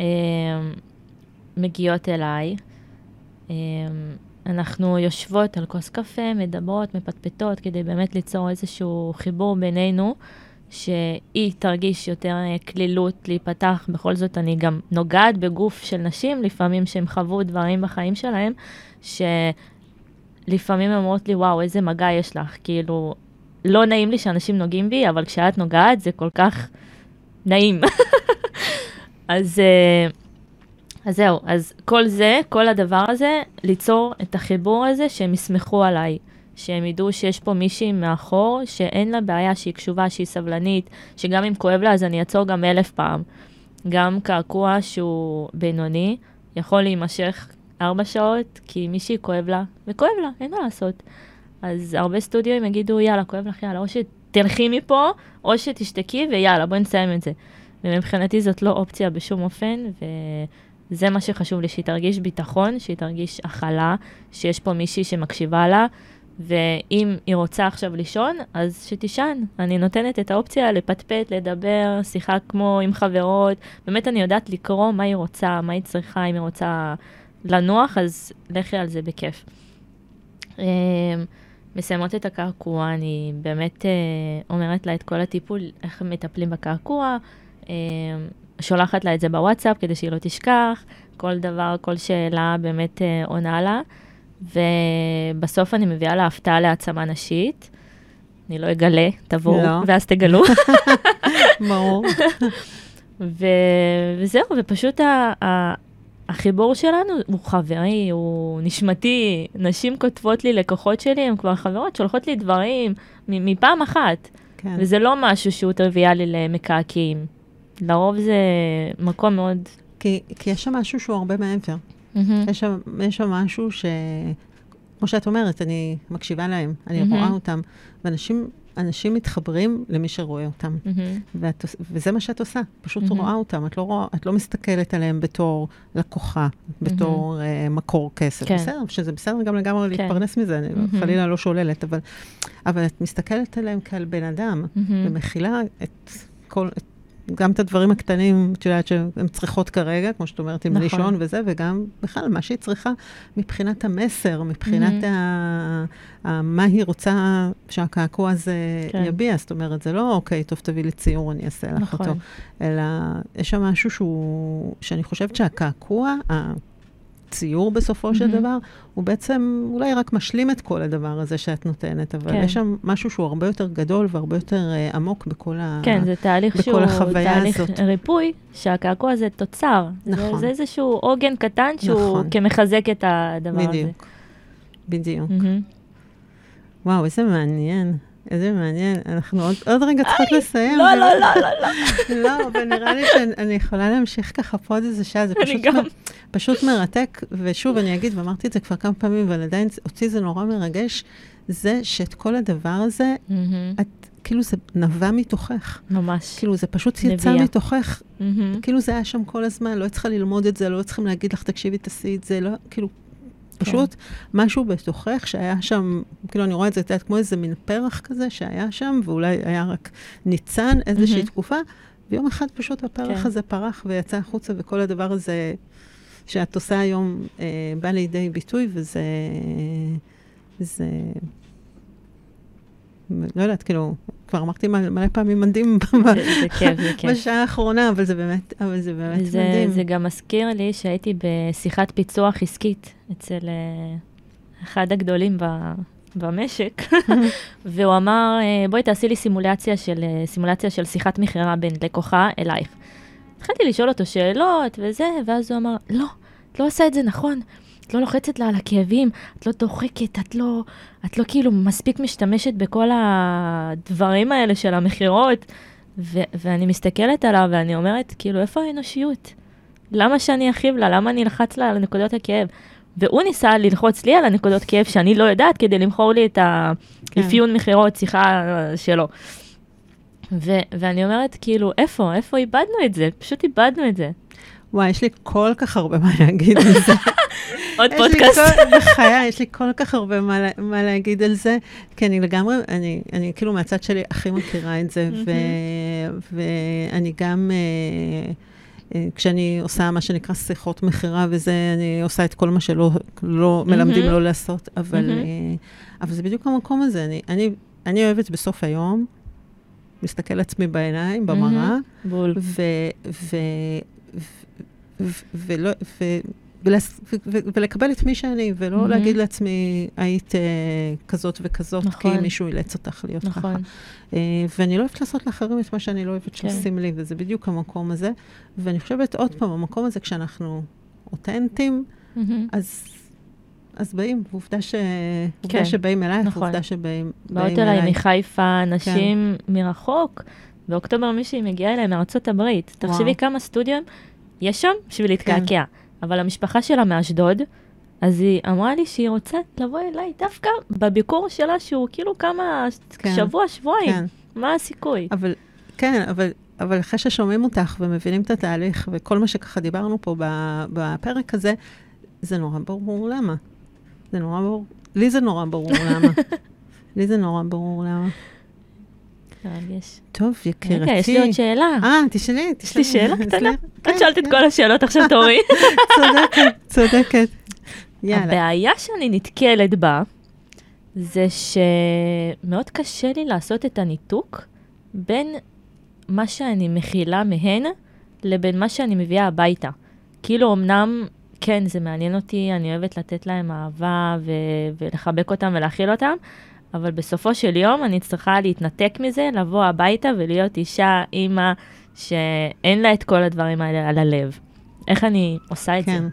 אה, מגיעות אליי. אה, אנחנו יושבות על כוס קפה, מדברות, מפטפטות, כדי באמת ליצור איזשהו חיבור בינינו, שהיא תרגיש יותר אה, קלילות להיפתח. בכל זאת, אני גם נוגעת בגוף של נשים, לפעמים שהם חוו דברים בחיים שלהם, שלפעמים הן אומרות לי, וואו, איזה מגע יש לך. כאילו, לא נעים לי שאנשים נוגעים בי, אבל כשאת נוגעת זה כל כך נעים. [laughs] אז, אה, אז זהו, אז כל זה, כל הדבר הזה, ליצור את החיבור הזה שהם יסמכו עליי. שהם ידעו שיש פה מישהי מאחור, שאין לה בעיה, שהיא קשובה, שהיא סבלנית, שגם אם כואב לה, אז אני אעצור גם אלף פעם. גם קעקוע שהוא בינוני, יכול להימשך ארבע שעות, כי מישהי כואב לה, וכואב לה, אין מה לעשות. אז הרבה סטודיו יגידו, יאללה, כואב לך, יאללה, או שתלכי מפה, או שתשתקי, ויאללה, בואי נסיים את זה. ומבחינתי זאת לא אופציה בשום אופן, וזה מה שחשוב לי, שהיא תרגיש ביטחון, שהיא תרגיש הכלה, שיש פה מישהי שמקשיבה לה, ואם היא רוצה עכשיו לישון, אז שתישן. אני נותנת את האופציה לפטפט, לדבר, שיחה כמו עם חברות. באמת אני יודעת לקרוא מה היא רוצה, מה היא צריכה, אם היא רוצה לנוח, אז לכי על זה בכיף. אה, מסיימות את הקעקוע, אני באמת אה, אומרת לה את כל הטיפול, איך מטפלים בקעקוע, אה, שולחת לה את זה בוואטסאפ כדי שהיא לא תשכח, כל דבר, כל שאלה באמת אה, עונה לה, ובסוף אני מביאה לה הפתעה להעצמה נשית. אני לא אגלה, תבואו, לא. ואז תגלו. [laughs] ברור. ו... וזהו, ופשוט ה... ה... החיבור שלנו הוא חברי, הוא נשמתי. נשים כותבות לי, לקוחות שלי, הן כבר חברות, שולחות לי דברים מפעם אחת. כן. וזה לא משהו שהוא טריוויאלי למקעקעים. לרוב זה מקום מאוד... כי, כי יש שם משהו שהוא הרבה מעבר. מהמם. יש שם, יש שם משהו ש... כמו שאת אומרת, אני מקשיבה להם, אני מהמם. רואה אותם, ואנשים אנשים מתחברים למי שרואה אותם. מהמם. ואת, וזה מה שאת עושה, פשוט מהמם. רואה אותם, את לא, רואה, את לא מסתכלת עליהם בתור לקוחה, בתור uh, מקור כסף. כן. בסדר, שזה בסדר גם לגמרי כן. להתפרנס מזה, אני מהמם. חלילה לא שוללת, אבל, אבל את מסתכלת עליהם כעל בן אדם, מהמם. ומכילה את כל... את- גם את הדברים הקטנים, את יודעת שהן צריכות כרגע, כמו שאת אומרת, עם נכון. לישון וזה, וגם בכלל, מה שהיא צריכה מבחינת המסר, מבחינת מהמם. ה... ה... מה היא רוצה שהקעקוע הזה כן. יביע. זאת אומרת, זה לא, אוקיי, טוב, תביא לי ציור, אני אעשה לך נכון. אותו. אלא יש שם משהו שהוא, שאני חושבת שהקעקוע, הציור בסופו של מהמם. דבר, הוא בעצם אולי רק משלים את כל הדבר הזה שאת נותנת, אבל כן. יש שם משהו שהוא הרבה יותר גדול והרבה יותר uh, עמוק בכל ה... כן, זה תהליך בכל שהוא החוויה תהליך הזאת. ריפוי, שהקעקוע זה תוצר. זה- נכון. זה איזשהו עוגן קטן שהוא נכון. כמחזק את הדבר הזה. בדיוק. בדיוק. מהמם. וואו, איזה מעניין. איזה מעניין. אנחנו עוד, עוד רגע צריכות לסיים. לא, לא, לא, לא, לא. לא, אבל נראה לי שאני יכולה להמשיך ככה פה עוד איזה שעה, זה אני פשוט, גם. פשוט מרתק. ושוב, אני אגיד, ואמרתי את זה כבר כמה פעמים, אבל עדיין אותי זה נורא מרגש, זה שאת כל הדבר הזה. את, כאילו זה נבע מתוכך. ממש. כאילו זה פשוט יצא נביאה. מתוכך. כאילו זה היה שם כל הזמן, לא צריכה ללמוד את זה, לא צריכים להגיד לך, תקשיבי, תעשי את זה, לא, כאילו, פשוט משהו בתוכך שהיה שם, כאילו, אני רואה את זה, את יודעת, כמו איזה מין פרח כזה שהיה שם, ואולי היה רק ניצן איזושהי מהמם. תקופה, ויום אחד פשוט הפרח כן. הזה פרח ויצא החוצה, וכל הדבר הזה שאת עושה היום אה, בא לידי ביטוי, וזה... זה... לא יודעת, כאילו, כבר אמרתי מלא, פעמים מדהים. [laughs] בשעה האחרונה, אבל זה באמת, אבל זה באמת זה, מדהים. זה גם מזכיר לי שהייתי בשיחת פיצוח עסקית אצל אה, אחד הגדולים ב, במשק, [laughs] והוא אמר, אה, בואי תעשי לי סימולציה של, אה, סימולציה של שיחת מכירה בין לקוחה אלייך. התחלתי לשאול אותו שאלות וזה, ואז הוא אמר, לא, את לא עושה את זה נכון. את לא לוחצת לה על הכאבים, את לא דוחקת, את לא, את לא כאילו מספיק משתמשת בכל הדברים האלה של המכירות. ו- ואני מסתכלת עליו ואני אומרת, כאילו, איפה האנושיות? למה שאני אכאיב לה? למה אני אלחץ לה על נקודות הכאב? והוא ניסה ללחוץ לי על הנקודות כאב שאני לא יודעת כדי למכור לי את האפיון מכירות, שיחה אה, שלו. ו- ואני אומרת, כאילו, איפה? איפה איבדנו את זה? פשוט איבדנו את זה. וואי, יש לי כל כך הרבה מה להגיד על זה. [laughs] עוד פודקאסט. כל- [laughs] בחיי, יש לי כל כך הרבה מה, מה להגיד על זה, כי אני לגמרי, אני, אני כאילו מהצד שלי הכי מכירה את זה, ו, ואני גם, אה, כשאני עושה מה שנקרא שיחות מכירה וזה, אני עושה את כל מה שלא לא מלמדים לא לעשות, אבל. אה, אבל זה בדיוק המקום הזה. אני, אני, אני אוהבת בסוף היום, להסתכל לעצמי בעיניים, במראה, בול. ולקבל את מי שאני, ולא. להגיד לעצמי, היית אה, כזאת וכזאת, כי נכון. מישהו אילץ אותך להיות ככה. נכון. אה, ואני לא אוהבת לעשות לאחרים את מה שאני לא אוהבת כן. שעושים לי, וזה בדיוק המקום הזה. ואני חושבת, עוד פעם, המקום הזה, כשאנחנו אותנטיים, מהמם. אז, אז באים, ועובדה, ש... עובדה כן, שבאים אלייך, נכון. ועובדה שבאים באות באים אליי אליי. מחיפה, כן. נשים מרחוק. באוקטובר מישהי מגיעה אליי מארצות הברית. וואו. תחשבי כמה סטודיו יש שם בשביל להתקעקע. אבל המשפחה שלה מאשדוד, אז היא אמרה לי שהיא רוצה לבוא אליי דווקא בביקור שלה, שהוא כאילו כמה, כן. שבוע, שבועיים. כן. מה הסיכוי? אבל, כן, אבל, אבל אחרי ששומעים אותך ומבינים את התהליך, וכל מה שככה דיברנו פה בפרק הזה, זה נורא ברור למה. זה נורא ברור, לי זה נורא ברור למה. [laughs] לי זה נורא ברור למה. מרגש. טוב, יקירתי. רגע, יש לי עוד שאלה. אה, תשאלי, יש לי תשאלי. שאלה [laughs] קטנה. כן, את שאלת את כן. כל השאלות, עכשיו תורי. [laughs] צודקת, צודקת. יאללה. הבעיה שאני נתקלת בה, זה שמאוד קשה לי לעשות את הניתוק בין מה שאני מכילה מהן לבין מה שאני מביאה הביתה. כאילו, אמנם, כן, זה מעניין אותי, אני אוהבת לתת להם אהבה ו- ולחבק אותם ולהכיל אותם, אבל בסופו של יום אני צריכה להתנתק מזה, לבוא הביתה ולהיות אישה, אימא, שאין לה את כל הדברים האלה על הלב. איך אני עושה את כן. זה?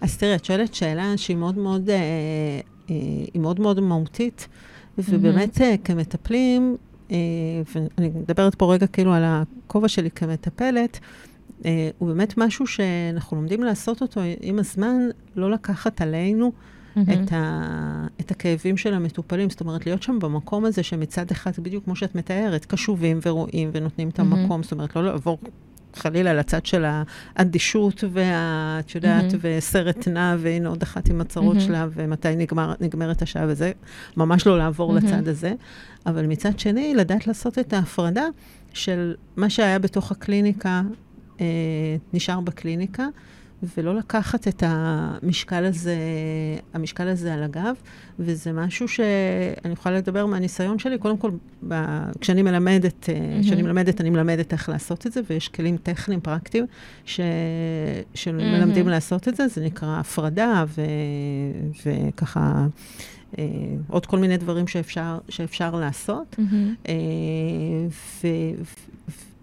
אז תראי, את שואלת שאלה שהיא מאוד מאוד, אה, אה, היא מאוד מאוד מהותית, ובאמת אה, כמטפלים, אה, ואני מדברת פה רגע כאילו על הכובע שלי כמטפלת, הוא באמת משהו שאנחנו לומדים לעשות אותו עם הזמן, לא לקחת עלינו את, ה, את הכאבים של המטופלים. זאת אומרת, להיות שם במקום הזה שמצד אחד, בדיוק כמו שאת מתארת, קשובים ורואים ונותנים את. המקום. זאת אומרת, לא לעבור חלילה לצד של האדישות וה... את יודעת, מהמם. וסרט נע, והנה עוד אחת עם הצרות מהמם. שלה, ומתי נגמר, נגמרת השעה וזה. ממש לא לעבור מהמם. לצד הזה. אבל מצד שני, לדעת לעשות את ההפרדה של מה שהיה בתוך הקליניקה, אה, נשאר בקליניקה, ולא לקחת את המשקל הזה, המשקל הזה על הגב, וזה משהו שאני יכולה לדבר מהניסיון שלי. קודם כל, ב, כשאני מלמדת, mm-hmm. כשאני מלמדת, אני מלמדת איך לעשות את זה, ויש כלים טכניים, פרקטיים, ש, שמלמדים mm-hmm. לעשות את זה, זה נקרא הפרדה, ו, וככה... אה, עוד כל מיני דברים שאפשר, שאפשר לעשות. מהמם. אה, ו, ו,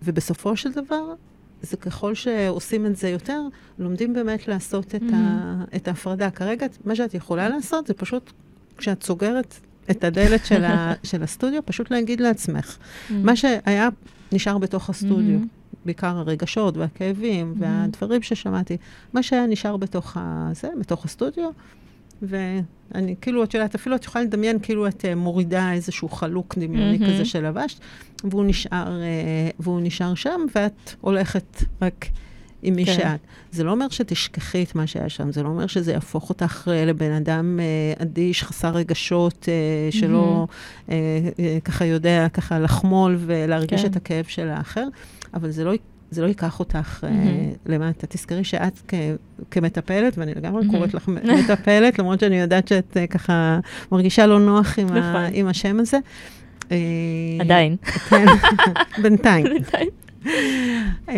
ובסופו של דבר, זה ככל שעושים את זה יותר, לומדים באמת לעשות את, ה, את ההפרדה. כרגע, מה שאת יכולה לעשות זה פשוט, כשאת סוגרת את הדלת של, ה, [laughs] של הסטודיו, פשוט להגיד לעצמך, מה שהיה נשאר בתוך הסטודיו. מהמם. בעיקר הרגשות והכאבים Mhm. והדברים ששמעתי, מה שהיה נשאר בתוך הזה, בתוך הסטודיו, ואני, כאילו, את יודעת, אפילו את יכולה לדמיין כאילו את אה, מורידה איזשהו חלוק דמיוני מהמם. כזה שלבשת, והוא נשאר, אה, והוא נשאר שם, ואת הולכת רק עם מי כן. שאת. זה לא אומר שתשכחי את מה שהיה שם, זה לא אומר שזה יהפוך אותך אה, לבן אדם אה, אדיש, חסר רגשות, אה, שלא אה, אה, ככה יודע ככה לחמול ולהרגיש כן. את הכאב של האחר, אבל זה לא... זה לא ייקח אותך uh, מהמם. למטה. תזכרי שאת כ- כמטפלת, ואני לגמרי. קוראת לך [laughs] מטפלת, למרות שאני יודעת שאת uh, ככה מרגישה לא נוח עם, ה- נכון. עם השם הזה. אה, עדיין. כן, [laughs] בינתיים. אה,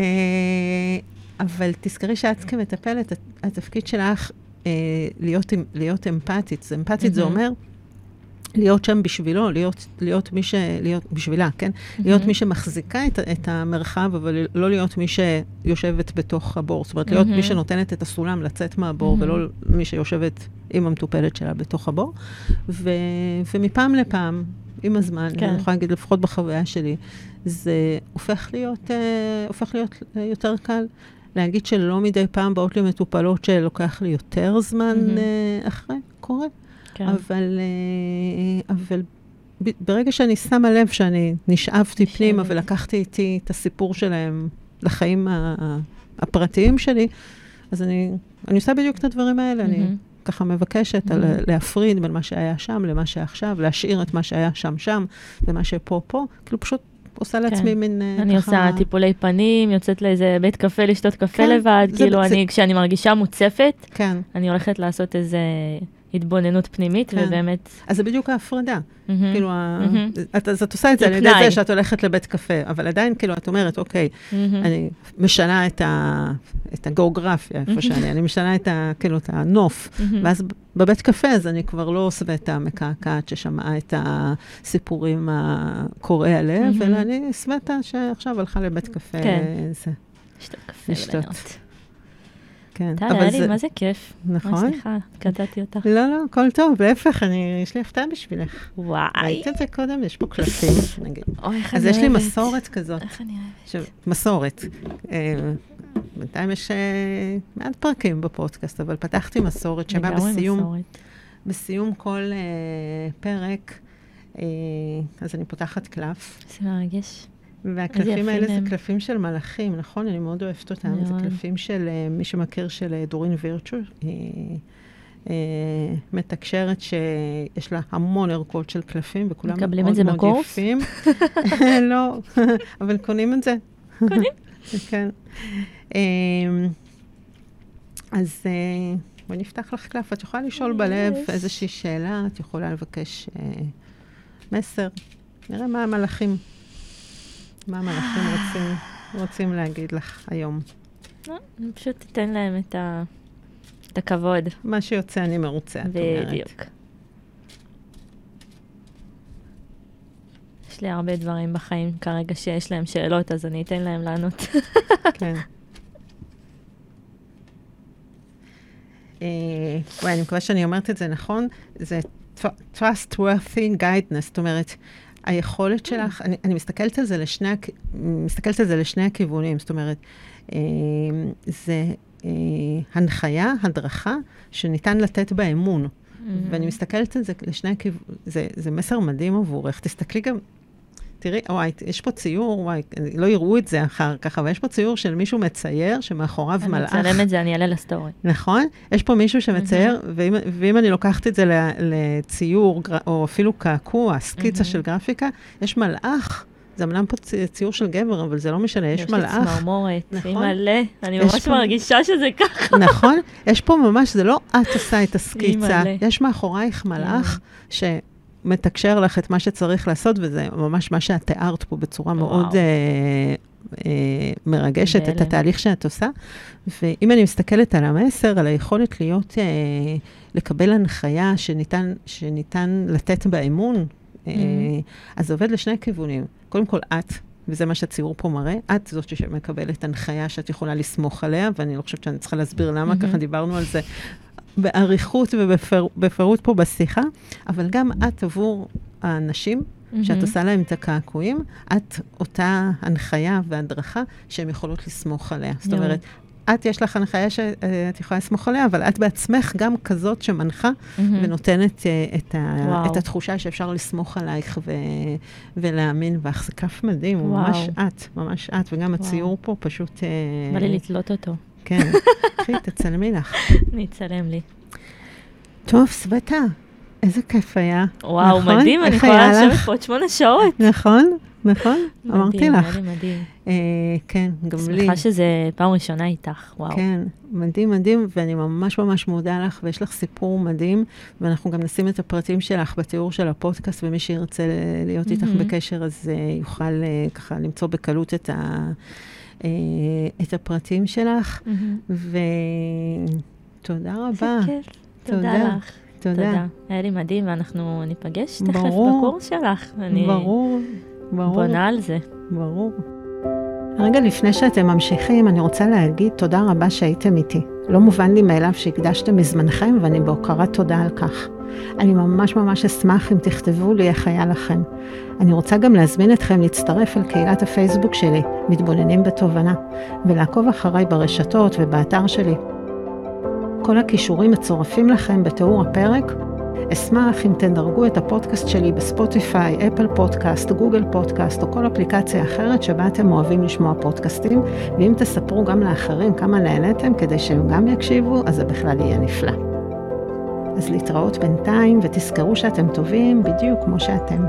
אבל תזכרי שאת כמטפלת, הת- התפקיד שלך אה, להיות, אמ- להיות אמפתית. אמפתית זה. אומר להיות שם בשבילו, להיות, להיות מי ש... להיות בשבילה, כן? להיות מי שמחזיקה את, את המרחב, אבל לא להיות מי שיושבת בתוך הבור. זאת אומרת, להיות מי מהמם. שנותנת את הסולם לצאת מהבור, מהמם. ולא מי שיושבת עם המטופלת שלה בתוך הבור. ו, ומפעם לפעם, עם הזמן, כן. אני יכולה להגיד, לפחות בחוויה שלי, זה הופך להיות, אה, הופך להיות אה, יותר קל. להגיד שלא מדי פעם באות לי מטופלות שלוקח לי יותר זמן מהמם. אה, אחרי, קורה. כן. אבל, אה, אבל ברגע שאני שמה לב שאני נשאבתי נשאבת. פנימה ולקחתי איתי את הסיפור שלהם לחיים הפרטיים שלי, אז אני, אני עושה בדיוק את הדברים האלה. אני מהמם. ככה מבקשת על, מהמם. להפריד בין מה שהיה שם למה שעכשיו, להשאיר את מה שהיה שם שם ומה שפה פה. כאילו פשוט עושה לעצמי מין אה, אני ככה... עושה טיפולי פנים, יוצאת לאיזה בית קפה לשתות קפה כן, לבד, כאילו זה- אני, כשאני מרגישה מוצפת, כן. אני הולכת לעשות איזה התבוננות פנימית, כן. ובאמת... אז זה בדיוק ההפרדה. מהמם. כאילו, מהמם. את, אז את עושה את זה זה על ידי. זה שאת הולכת לבית קפה, אבל עדיין, כאילו, את אומרת, אוקיי, מהמם. אני משנה את, ה, את הגיאוגרפיה, איפה שאני, אני משנה את, ה, כאילו, את הנוף. מהמם. ואז בבית קפה, אז אני כבר לא שבעת המקעקעת ששמעה את הסיפורים הקורעי הלב, מהמם. אלא אני שבעתה שעכשיו הלכה לבית קפה. כן. זה, לשתות קפה לשתות. כן. טל, היה לי, זה- מה זה כיף. נכון? סליחה, קטעתי אותך. לא, לא, הכל טוב, להפך, אני, יש לי הפתעה בשבילך. וואי. ראית את זה קודם? יש פה קלפים, נגיד. אוי, איך אז אני יש לי אוהבת. מסורת כזאת. איך אני אוהבת. עכשיו, מסורת. אה, בינתיים יש אה, מעט פרקים בפודקאסט, אבל פתחתי מסורת שבה בסיום. בסיום כל אה, פרק, אז אני פותחת קלף, זה מרגש. והקלפים יפים האלה זה. קלפים של מלאכים, נכון? אני מאוד אוהבת אותם. זה מאוד. קלפים של אה, מי שמכיר של אה, דורין וירצ'ו. אה, אה, מתקשרת שיש לה המון ערכות של קלפים, וכולם מאוד מקבלים את זה מאוד בקורס? יפים. [laughs] [laughs] לא, [laughs] אבל קונים את זה. קונים? כן. אה, אז בואי נפתח לך קלף. את יכולה לשאול בלב. איזושהי שאלה, את יכולה לבקש מסר. נראה מה המלאכים, מה המלאכים רוצים, רוצים להגיד לך היום. לא, אני פשוט אתן להם את ה- את הכבוד. מה שיוצא אני מרוצה, את אומרת. בדיוק. יש לי הרבה דברים בחיים כרגע שיש להם שאלות, אז אני אתן להם לענות. כן. אה, וואי, אני מקווה שאני אומרת את זה נכון. זה tr- trustworthy guidance, זאת אומרת, היכולת שלך, אני, אני מסתכלת על זה לשני, מסתכלת על זה לשני הכיוונים, זאת אומרת, אה, זה אה, הנחיה, הדרכה, שניתן לתת בה אמון. ואני מסתכלת על זה לשני הכיוונים, זה, זה מסר מדהים עבורך. תסתכלי גם, תראי, וואי, יש פה ציור, וואי, לא יראו את זה אחר כך, אבל יש פה ציור של מישהו מצייר, שמאחוריו אני מלאך. אצלם את זה, אני אעלה לסטורי. נכון? יש פה מישהו שמצייר, ואם, ואם אני לוקחת את זה לציור, או אפילו קעקוע, סקיצה של גרפיקה, יש מלאך, זה אמנם פה צי- ציור של גבר, אבל זה לא משנה, יש יש לי מלאך. צמרמורת, נכון. היא מלא, אני יש ממש פה- מרגישה שזה ככה. נכון? יש פה ממש, זה לא את עושה את הסקיצה. יש מאחורייך מלאך שמתקשר לך את מה שצריך לעשות, וזה ממש מה שאת תיארת פה בצורה וואו. מאוד אה, אה, מרגשת, את בהלם. התהליך שאת עושה. ואם אני מסתכלת על המסר, על היכולת להיות, אה, לקבל הנחיה שניתן, שניתן לתת בה אמון, אה, אז זה עובד לשני כיוונים. קודם כל, את. וזה מה שהציור פה מראה. את זאת שמקבלת הנחיה שאת יכולה לסמוך עליה, ואני לא חושבת שאני צריכה להסביר למה, מהמם. ככה דיברנו על זה באריכות ובפירוט פה בשיחה, אבל גם את עבור האנשים שאת. עושה להם את הקעקועים, את אותה הנחיה והדרכה שהן יכולות לסמוך עליה. זאת. אומרת, את, יש לך הנחיה שאת יכולה לסמוך עליה, אבל את בעצמך גם כזאת שמנחה. ונותנת אה, את, ה, וואו. את התחושה שאפשר לסמוך עלייך ו, ולהאמין בך. זה כף מדהים, וואו. ממש את, ממש את, וגם הציור פה פשוט... אה, בא לי לתלות אותו. כן, קחי, תצלמי לך. אני אצלם לי. טוב, סבטה, איזה כיף היה. וואו, נכון? מדהים, אני יכולה לשבת לך? פה עוד שמונה שעות. נכון, נכון, אמרתי מדהים, לך. היה לי מדהים. אה, כן, גם לי. שמחה שזה פעם ראשונה איתך, וואו. כן, מדהים, מדהים, ואני ממש ממש מודה לך, ויש לך סיפור מדהים, ואנחנו גם נשים את הפרטים שלך בתיאור של הפודקאסט, ומי שירצה להיות איתך. בקשר, אז אה, יוכל אה, ככה למצוא בקלות את, ה, אה, את הפרטים שלך, מהמם. ותודה רבה. כיף. תודה. תודה לך. תודה. תודה. היה לי מדהים, ואנחנו ניפגש תכף. בקורס שלך. אני ברור, ברור. בונה על זה. ברור. רגע לפני שאתם ממשיכים, אני רוצה להגיד תודה רבה שהייתם איתי. לא מובן לי מאליו שהקדשתם מזמנכם, ואני בהוקרת תודה על כך. אני ממש ממש אשמח אם תכתבו לי איך היה לכם. אני רוצה גם להזמין אתכם להצטרף אל קהילת הפייסבוק שלי, מתבוננים בתובנה, ולעקוב אחריי ברשתות ובאתר שלי. כל הכישורים מצורפים לכם בתיאור הפרק, אשמח אם תדרגו את הפודקאסט שלי בספוטיפיי, אפל פודקאסט, גוגל פודקאסט או כל אפליקציה אחרת שבה אתם אוהבים לשמוע פודקאסטים, ואם תספרו גם לאחרים כמה נהניתם כדי שהם גם יקשיבו, אז זה בכלל יהיה נפלא. אז להתראות בינתיים, ותזכרו שאתם טובים בדיוק כמו שאתם.